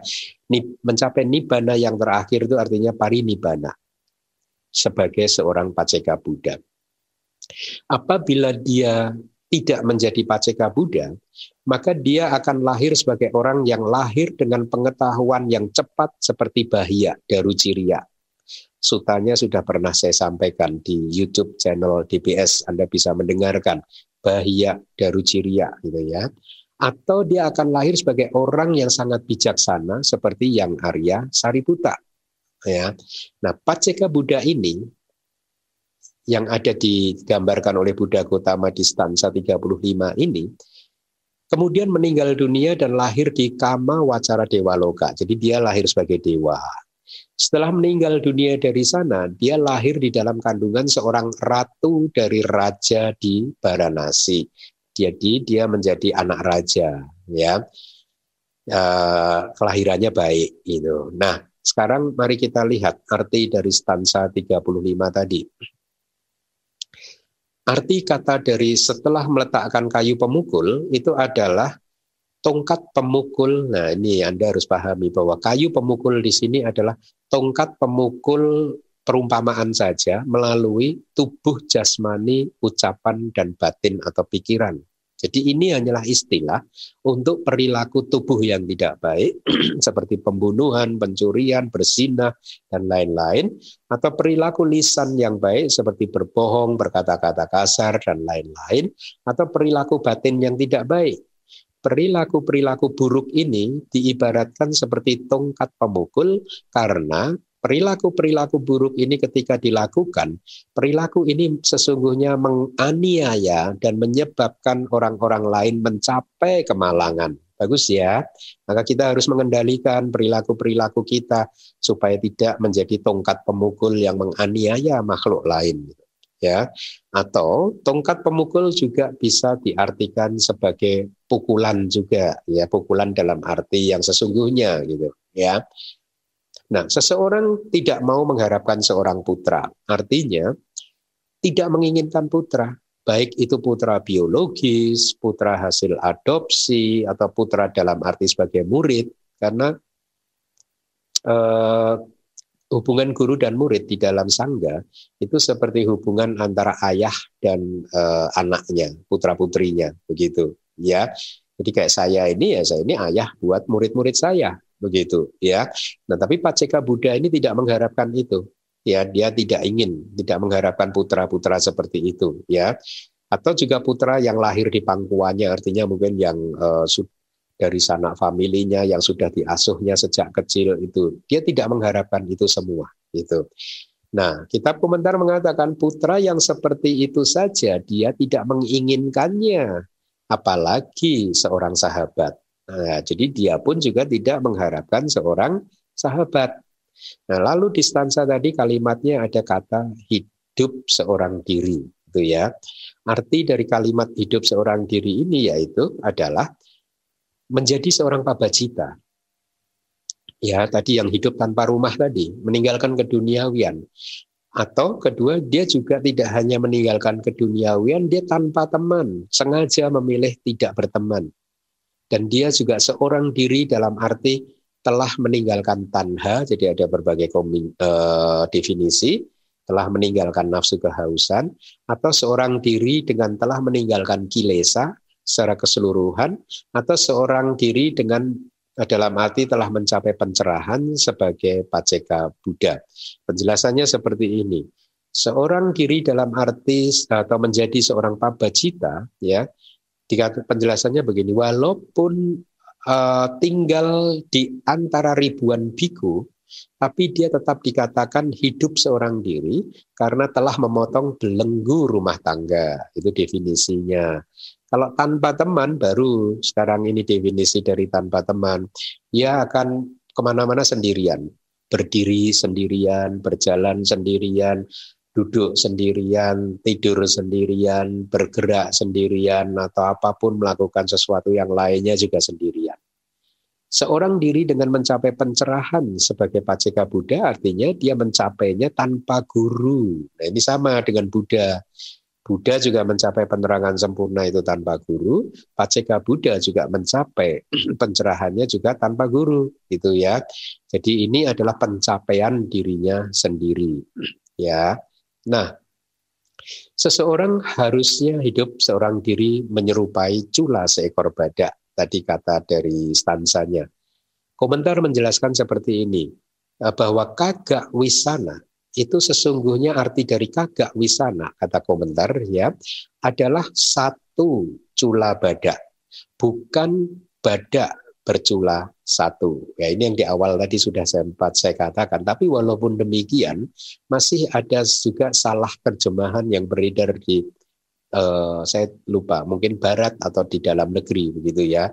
mencapai nibana yang terakhir itu artinya parinibana sebagai seorang paceka Buddha. Apabila dia tidak menjadi paceka Buddha, maka dia akan lahir sebagai orang yang lahir dengan pengetahuan yang cepat seperti Bahia Daruciria. Sutanya sudah pernah saya sampaikan di YouTube channel DBS, Anda bisa mendengarkan Bahia Daruciria gitu ya atau dia akan lahir sebagai orang yang sangat bijaksana seperti yang Arya Sariputa. Ya. Nah, Paceka Buddha ini yang ada digambarkan oleh Buddha Gotama di stansa 35 ini kemudian meninggal dunia dan lahir di Kama Wacara Dewa Loka. Jadi dia lahir sebagai dewa. Setelah meninggal dunia dari sana, dia lahir di dalam kandungan seorang ratu dari raja di Baranasi. Jadi dia menjadi anak raja, ya. Uh, kelahirannya baik itu. Nah, sekarang mari kita lihat arti dari stansa 35 tadi. Arti kata dari setelah meletakkan kayu pemukul itu adalah tongkat pemukul. Nah, ini Anda harus pahami bahwa kayu pemukul di sini adalah tongkat pemukul perumpamaan saja melalui tubuh jasmani, ucapan dan batin atau pikiran. Jadi ini hanyalah istilah untuk perilaku tubuh yang tidak baik (clears throat) seperti pembunuhan, pencurian, bersinah dan lain-lain atau perilaku lisan yang baik seperti berbohong, berkata-kata kasar dan lain-lain atau perilaku batin yang tidak baik. Perilaku-perilaku buruk ini diibaratkan seperti tongkat pemukul karena perilaku-perilaku buruk ini ketika dilakukan, perilaku ini sesungguhnya menganiaya dan menyebabkan orang-orang lain mencapai kemalangan. Bagus ya. Maka kita harus mengendalikan perilaku-perilaku kita supaya tidak menjadi tongkat pemukul yang menganiaya makhluk lain. Ya. Atau tongkat pemukul juga bisa diartikan sebagai pukulan juga, ya, pukulan dalam arti yang sesungguhnya gitu, ya. Nah, seseorang tidak mau mengharapkan seorang putra. Artinya, tidak menginginkan putra. Baik itu putra biologis, putra hasil adopsi, atau putra dalam arti sebagai murid. Karena eh, hubungan guru dan murid di dalam sangga itu seperti hubungan antara ayah dan eh, anaknya, putra-putrinya. Begitu. ya. Jadi kayak saya ini ya saya ini ayah buat murid-murid saya begitu ya. Nah, tapi Paceka Buddha ini tidak mengharapkan itu. Ya, dia tidak ingin, tidak mengharapkan putra-putra seperti itu, ya. Atau juga putra yang lahir di pangkuannya, artinya mungkin yang uh, dari sanak familinya yang sudah diasuhnya sejak kecil itu, dia tidak mengharapkan itu semua, itu. Nah, kitab komentar mengatakan putra yang seperti itu saja dia tidak menginginkannya, apalagi seorang sahabat. Nah, jadi dia pun juga tidak mengharapkan seorang sahabat. Nah, lalu di stansa tadi kalimatnya ada kata hidup seorang diri, itu ya. Arti dari kalimat hidup seorang diri ini yaitu adalah menjadi seorang pabacita. Ya, tadi yang hidup tanpa rumah tadi, meninggalkan keduniawian. Atau kedua, dia juga tidak hanya meninggalkan keduniawian, dia tanpa teman, sengaja memilih tidak berteman. Dan dia juga seorang diri dalam arti telah meninggalkan tanha, jadi ada berbagai koming, uh, definisi, telah meninggalkan nafsu kehausan, atau seorang diri dengan telah meninggalkan kilesa secara keseluruhan, atau seorang diri dengan eh, dalam arti telah mencapai pencerahan sebagai paceka Buddha. Penjelasannya seperti ini. Seorang diri dalam arti atau menjadi seorang pabacita, ya, penjelasannya begini, walaupun uh, tinggal di antara ribuan biku, tapi dia tetap dikatakan hidup seorang diri karena telah memotong belenggu rumah tangga. Itu definisinya. Kalau tanpa teman, baru sekarang ini definisi dari tanpa teman, ia akan ke mana-mana sendirian, berdiri sendirian, berjalan sendirian, duduk sendirian, tidur sendirian, bergerak sendirian, atau apa pun melakukan sesuatu yang lainnya juga sendirian. Seorang diri dengan mencapai pencerahan sebagai paceka Buddha artinya dia mencapainya tanpa guru. Nah ini sama dengan Buddha. Buddha juga mencapai penerangan sempurna itu tanpa guru. Paceka Buddha juga mencapai (clears throat) pencerahannya juga tanpa guru, gitu ya. Jadi ini adalah pencapaian dirinya sendiri, (clears throat) ya. Nah, seseorang harusnya hidup seorang diri menyerupai cula seekor badak. Tadi kata dari stansanya. Komentar menjelaskan seperti ini, eh, bahwa kagak wisana itu sesungguhnya arti dari kagak wisana, kata komentar ya, adalah satu cula badak. Bukan badak bercula satu. Ya ini yang di awal tadi sudah sempat saya katakan. Tapi walaupun demikian masih ada juga salah terjemahan yang beredar di uh, saya lupa mungkin barat atau di dalam negeri begitu ya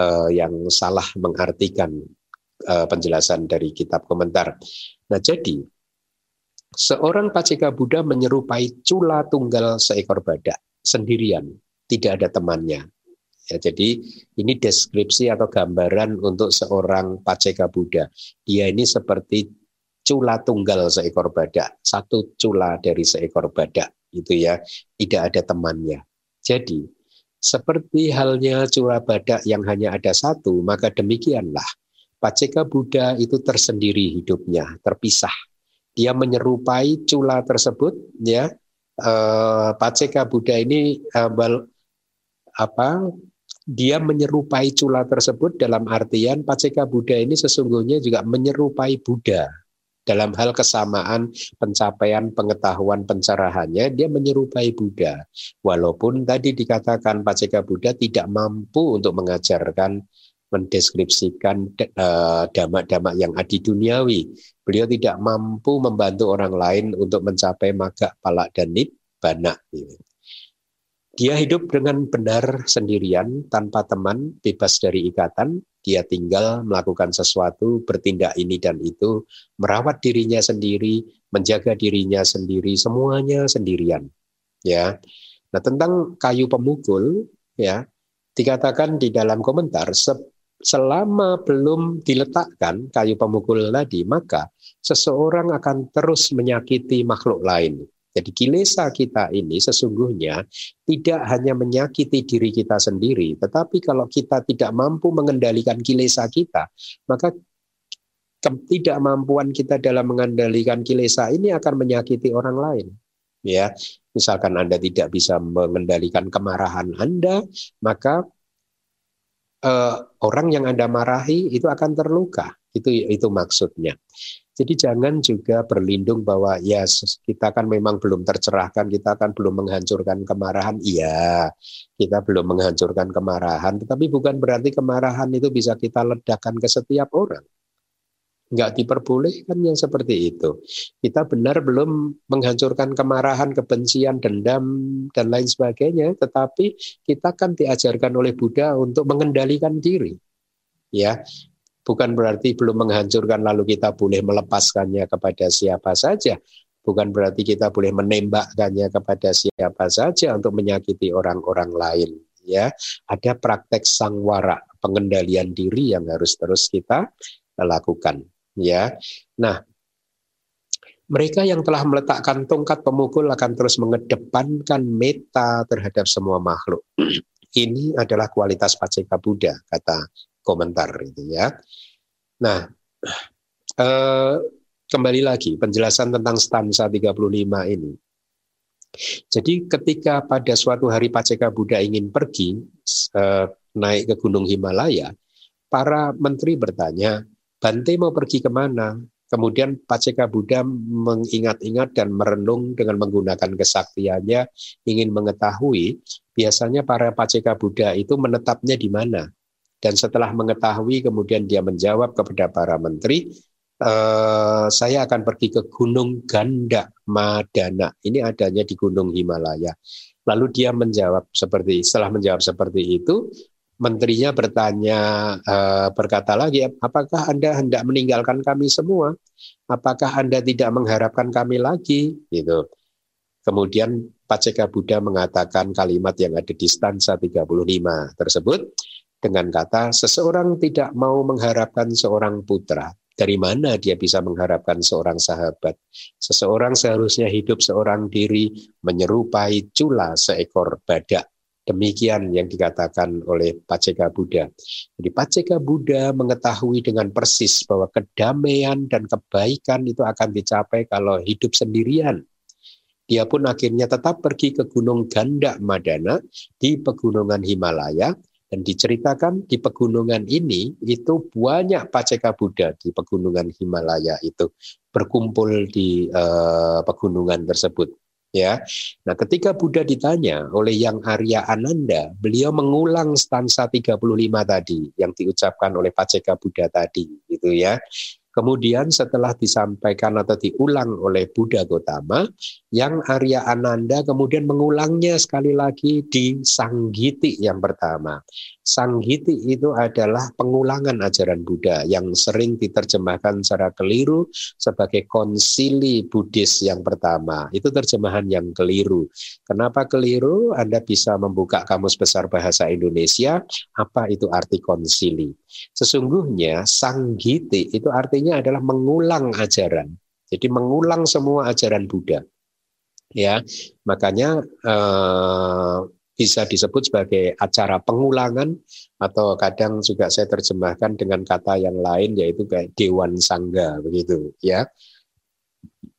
uh, yang salah mengartikan uh, penjelasan dari kitab komentar. Nah jadi seorang paceka Buddha menyerupai cula tunggal seekor badak sendirian, tidak ada temannya. Ya, jadi ini deskripsi atau gambaran untuk seorang paceka Buddha. Dia ini seperti cula tunggal seekor badak, satu cula dari seekor badak, itu ya, tidak ada temannya. Jadi seperti halnya cula badak yang hanya ada satu, maka demikianlah paceka Buddha itu tersendiri hidupnya, terpisah. Dia menyerupai cula tersebut, ya. Uh, paceka Buddha ini uh, apa dia menyerupai cula tersebut dalam artian Paceka Buddha ini sesungguhnya juga menyerupai Buddha. Dalam hal kesamaan pencapaian pengetahuan pencerahannya dia menyerupai Buddha. Walaupun tadi dikatakan Paceka Buddha tidak mampu untuk mengajarkan mendeskripsikan eh, damak-damak yang adi duniawi. Beliau tidak mampu membantu orang lain untuk mencapai maga palak dan nibbana dia hidup dengan benar sendirian, tanpa teman, bebas dari ikatan. Dia tinggal melakukan sesuatu, bertindak ini dan itu, merawat dirinya sendiri, menjaga dirinya sendiri, semuanya sendirian. Ya. Nah, tentang kayu pemukul, ya, dikatakan di dalam komentar, selama belum diletakkan kayu pemukul tadi, maka seseorang akan terus menyakiti makhluk lain. Jadi kilesa kita ini sesungguhnya tidak hanya menyakiti diri kita sendiri, tetapi kalau kita tidak mampu mengendalikan kilesa kita, maka ketidakmampuan kita dalam mengendalikan kilesa ini akan menyakiti orang lain. Ya, misalkan Anda tidak bisa mengendalikan kemarahan Anda, maka eh, orang yang Anda marahi itu akan terluka. Itu itu maksudnya. Jadi jangan juga berlindung bahwa ya kita kan memang belum tercerahkan, kita kan belum menghancurkan kemarahan. Iya, kita belum menghancurkan kemarahan, tetapi bukan berarti kemarahan itu bisa kita ledakan ke setiap orang. Enggak diperbolehkan yang seperti itu. Kita benar belum menghancurkan kemarahan, kebencian, dendam, dan lain sebagainya, tetapi kita kan diajarkan oleh Buddha untuk mengendalikan diri. Ya, bukan berarti belum menghancurkan lalu kita boleh melepaskannya kepada siapa saja. Bukan berarti kita boleh menembakkannya kepada siapa saja untuk menyakiti orang-orang lain. Ya, ada praktek sangwara, pengendalian diri yang harus terus kita lakukan. Ya, nah mereka yang telah meletakkan tongkat pemukul akan terus mengedepankan meta terhadap semua makhluk. (clears throat) Ini adalah kualitas Paceka Buddha, kata komentar itu ya. Nah, eh, kembali lagi penjelasan tentang stansa 35 ini. Jadi ketika pada suatu hari Paceka Buddha ingin pergi eh, naik ke Gunung Himalaya, para menteri bertanya, Bante mau pergi ke mana? Kemudian Paceka Buddha mengingat-ingat dan merenung dengan menggunakan kesaktiannya ingin mengetahui biasanya para Paceka Buddha itu menetapnya di mana. Dan setelah mengetahui kemudian dia menjawab kepada para menteri, e, saya akan pergi ke Gunung Ganda Madana. Ini adanya di Gunung Himalaya. Lalu dia menjawab seperti setelah menjawab seperti itu, menterinya bertanya e, berkata lagi, apakah Anda hendak meninggalkan kami semua? Apakah Anda tidak mengharapkan kami lagi? Gitu. Kemudian Paceka Buddha mengatakan kalimat yang ada di stansa 35 tersebut, dengan kata seseorang tidak mau mengharapkan seorang putra. Dari mana dia bisa mengharapkan seorang sahabat? Seseorang seharusnya hidup seorang diri menyerupai cula seekor badak. Demikian yang dikatakan oleh Paceka Buddha. Jadi Paceka Buddha mengetahui dengan persis bahwa kedamaian dan kebaikan itu akan dicapai kalau hidup sendirian. Dia pun akhirnya tetap pergi ke Gunung Ganda Madana di pegunungan Himalaya dan diceritakan di pegunungan ini itu banyak paceka Buddha di pegunungan Himalaya itu berkumpul di uh, pegunungan tersebut. ya. Nah, ketika Buddha ditanya oleh yang Arya Ananda, beliau mengulang stansa 35 tadi yang diucapkan oleh Paceka Buddha tadi, gitu ya. Kemudian setelah disampaikan atau diulang oleh Buddha Gotama, yang Arya Ananda kemudian mengulangnya sekali lagi di Sanggiti yang pertama. Sanggiti itu adalah pengulangan ajaran Buddha yang sering diterjemahkan secara keliru sebagai konsili Buddhis yang pertama. Itu terjemahan yang keliru. Kenapa keliru? Anda bisa membuka kamus besar bahasa Indonesia, apa itu arti konsili. Sesungguhnya Sanggiti itu artinya adalah mengulang ajaran. Jadi mengulang semua ajaran Buddha. Ya, makanya eh, bisa disebut sebagai acara pengulangan atau kadang juga saya terjemahkan dengan kata yang lain yaitu kayak dewan sangga begitu ya.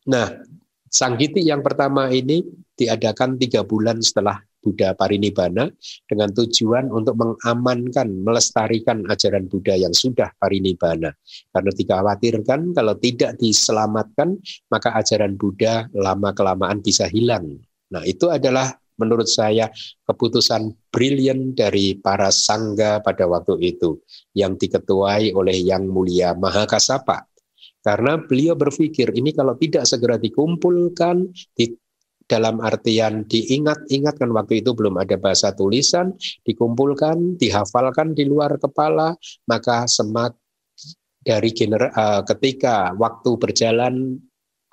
Nah, Sanggiti yang pertama ini diadakan tiga bulan setelah Buddha Parinibbana dengan tujuan untuk mengamankan, melestarikan ajaran Buddha yang sudah Parinibbana. Karena dikhawatirkan kalau tidak diselamatkan, maka ajaran Buddha lama-kelamaan bisa hilang. Nah itu adalah menurut saya keputusan brilian dari para sangga pada waktu itu yang diketuai oleh Yang Mulia Mahakasapa. Karena beliau berpikir ini kalau tidak segera dikumpulkan, dalam artian diingat-ingat kan waktu itu belum ada bahasa tulisan, dikumpulkan, dihafalkan di luar kepala, maka semak dari gener uh, ketika waktu berjalan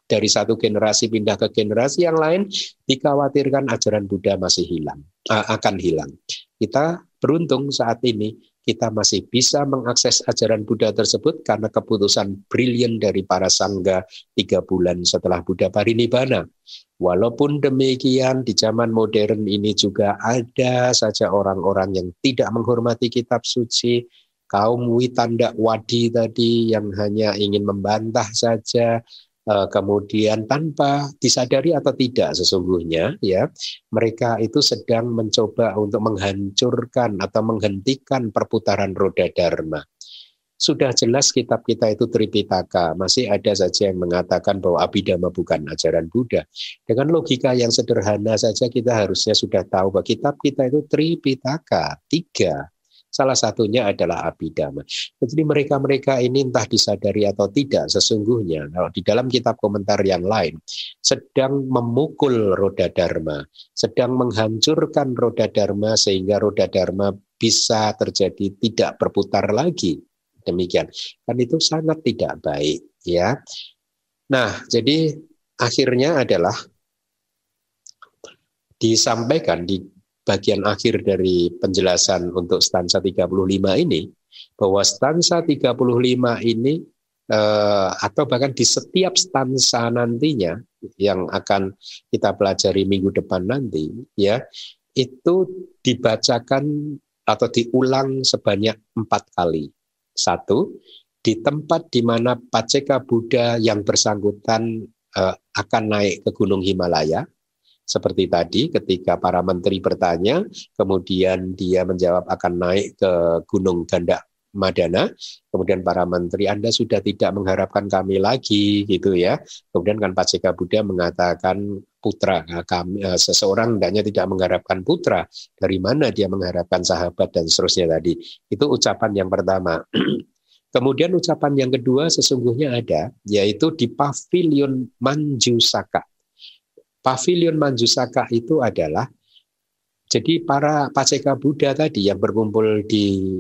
dari satu generasi pindah ke generasi yang lain, dikhawatirkan ajaran Buddha masih hilang, uh, akan hilang. Kita beruntung saat ini kita masih bisa mengakses ajaran Buddha tersebut karena keputusan brilian dari para sangga tiga bulan setelah Buddha parinibbana. Walaupun demikian di zaman modern ini juga ada saja orang-orang yang tidak menghormati kitab suci, kaum Witanda Wadi tadi yang hanya ingin membantah saja, Eh, kemudian tanpa disadari atau tidak sesungguhnya ya mereka itu sedang mencoba untuk menghancurkan atau menghentikan perputaran roda dharma sudah jelas kitab kita itu Tripitaka, masih ada saja yang mengatakan bahwa Abhidhamma bukan ajaran Buddha. Dengan logika yang sederhana saja kita harusnya sudah tahu bahwa kitab kita itu Tripitaka, tiga. Salah satunya adalah abidama. Jadi mereka-mereka ini entah disadari atau tidak sesungguhnya kalau di dalam kitab komentar yang lain sedang memukul roda dharma, sedang menghancurkan roda dharma sehingga roda dharma bisa terjadi tidak berputar lagi. Demikian. Kan itu sangat tidak baik ya. Nah, jadi akhirnya adalah disampaikan di bagian akhir dari penjelasan untuk stansa 35 ini bahwa stansa 35 ini eh, atau bahkan di setiap stansa nantinya yang akan kita pelajari minggu depan nanti ya itu dibacakan atau diulang sebanyak empat kali satu di tempat di mana Paceka Buddha yang bersangkutan eh, akan naik ke Gunung Himalaya. Seperti tadi ketika para menteri bertanya, kemudian dia menjawab akan naik ke Gunung Ganda Madana, kemudian para menteri Anda sudah tidak mengharapkan kami lagi gitu ya. Kemudian kan Pak Jeka Buddha mengatakan putra nah, kami eh, seseorang hendaknya tidak mengharapkan putra. Dari mana dia mengharapkan sahabat dan seterusnya tadi. Itu ucapan yang pertama. (clears throat) Kemudian ucapan yang kedua sesungguhnya ada yaitu di pavilion Manjusaka Pavilion Manjusaka itu adalah jadi para Paceka Buddha tadi yang berkumpul di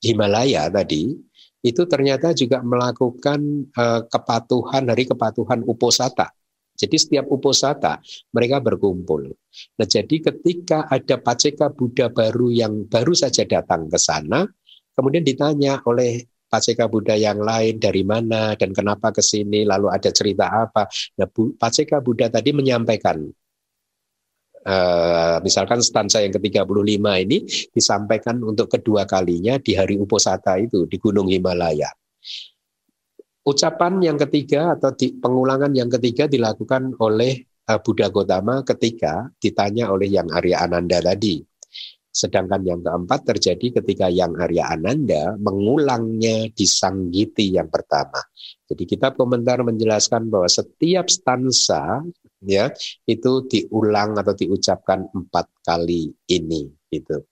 Himalaya tadi itu ternyata juga melakukan uh, kepatuhan hari kepatuhan uposata. Jadi setiap uposata mereka berkumpul. Nah, jadi ketika ada Paceka Buddha baru yang baru saja datang ke sana, kemudian ditanya oleh Paceka Buddha yang lain dari mana dan kenapa ke sini, lalu ada cerita apa. Nah, Paceka Buddha tadi menyampaikan Uh, misalkan stansa yang ke-35 ini disampaikan untuk kedua kalinya di hari Uposata itu di Gunung Himalaya. Ucapan yang ketiga atau di, pengulangan yang ketiga dilakukan oleh uh, Buddha Gotama ketika ditanya oleh yang Arya Ananda tadi. Sedangkan yang keempat terjadi ketika yang Arya Ananda mengulangnya di Sanggiti yang pertama. Jadi kitab komentar menjelaskan bahwa setiap stansa ya itu diulang atau diucapkan empat kali ini gitu.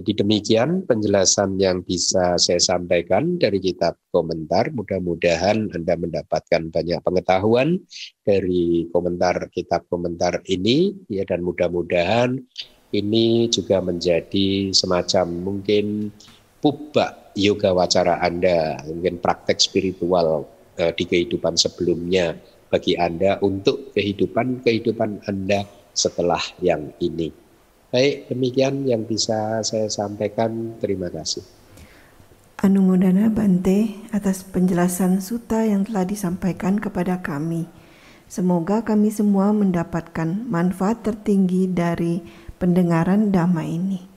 Jadi demikian penjelasan yang bisa saya sampaikan dari kitab komentar. Mudah-mudahan Anda mendapatkan banyak pengetahuan dari komentar kitab komentar ini ya dan mudah-mudahan ini juga menjadi semacam mungkin pubak yoga wacara Anda, mungkin praktek spiritual uh, di kehidupan sebelumnya bagi Anda untuk kehidupan-kehidupan Anda setelah yang ini. Baik, demikian yang bisa saya sampaikan. Terima kasih. Anumodana Bante atas penjelasan suta yang telah disampaikan kepada kami. Semoga kami semua mendapatkan manfaat tertinggi dari pendengaran dhamma ini.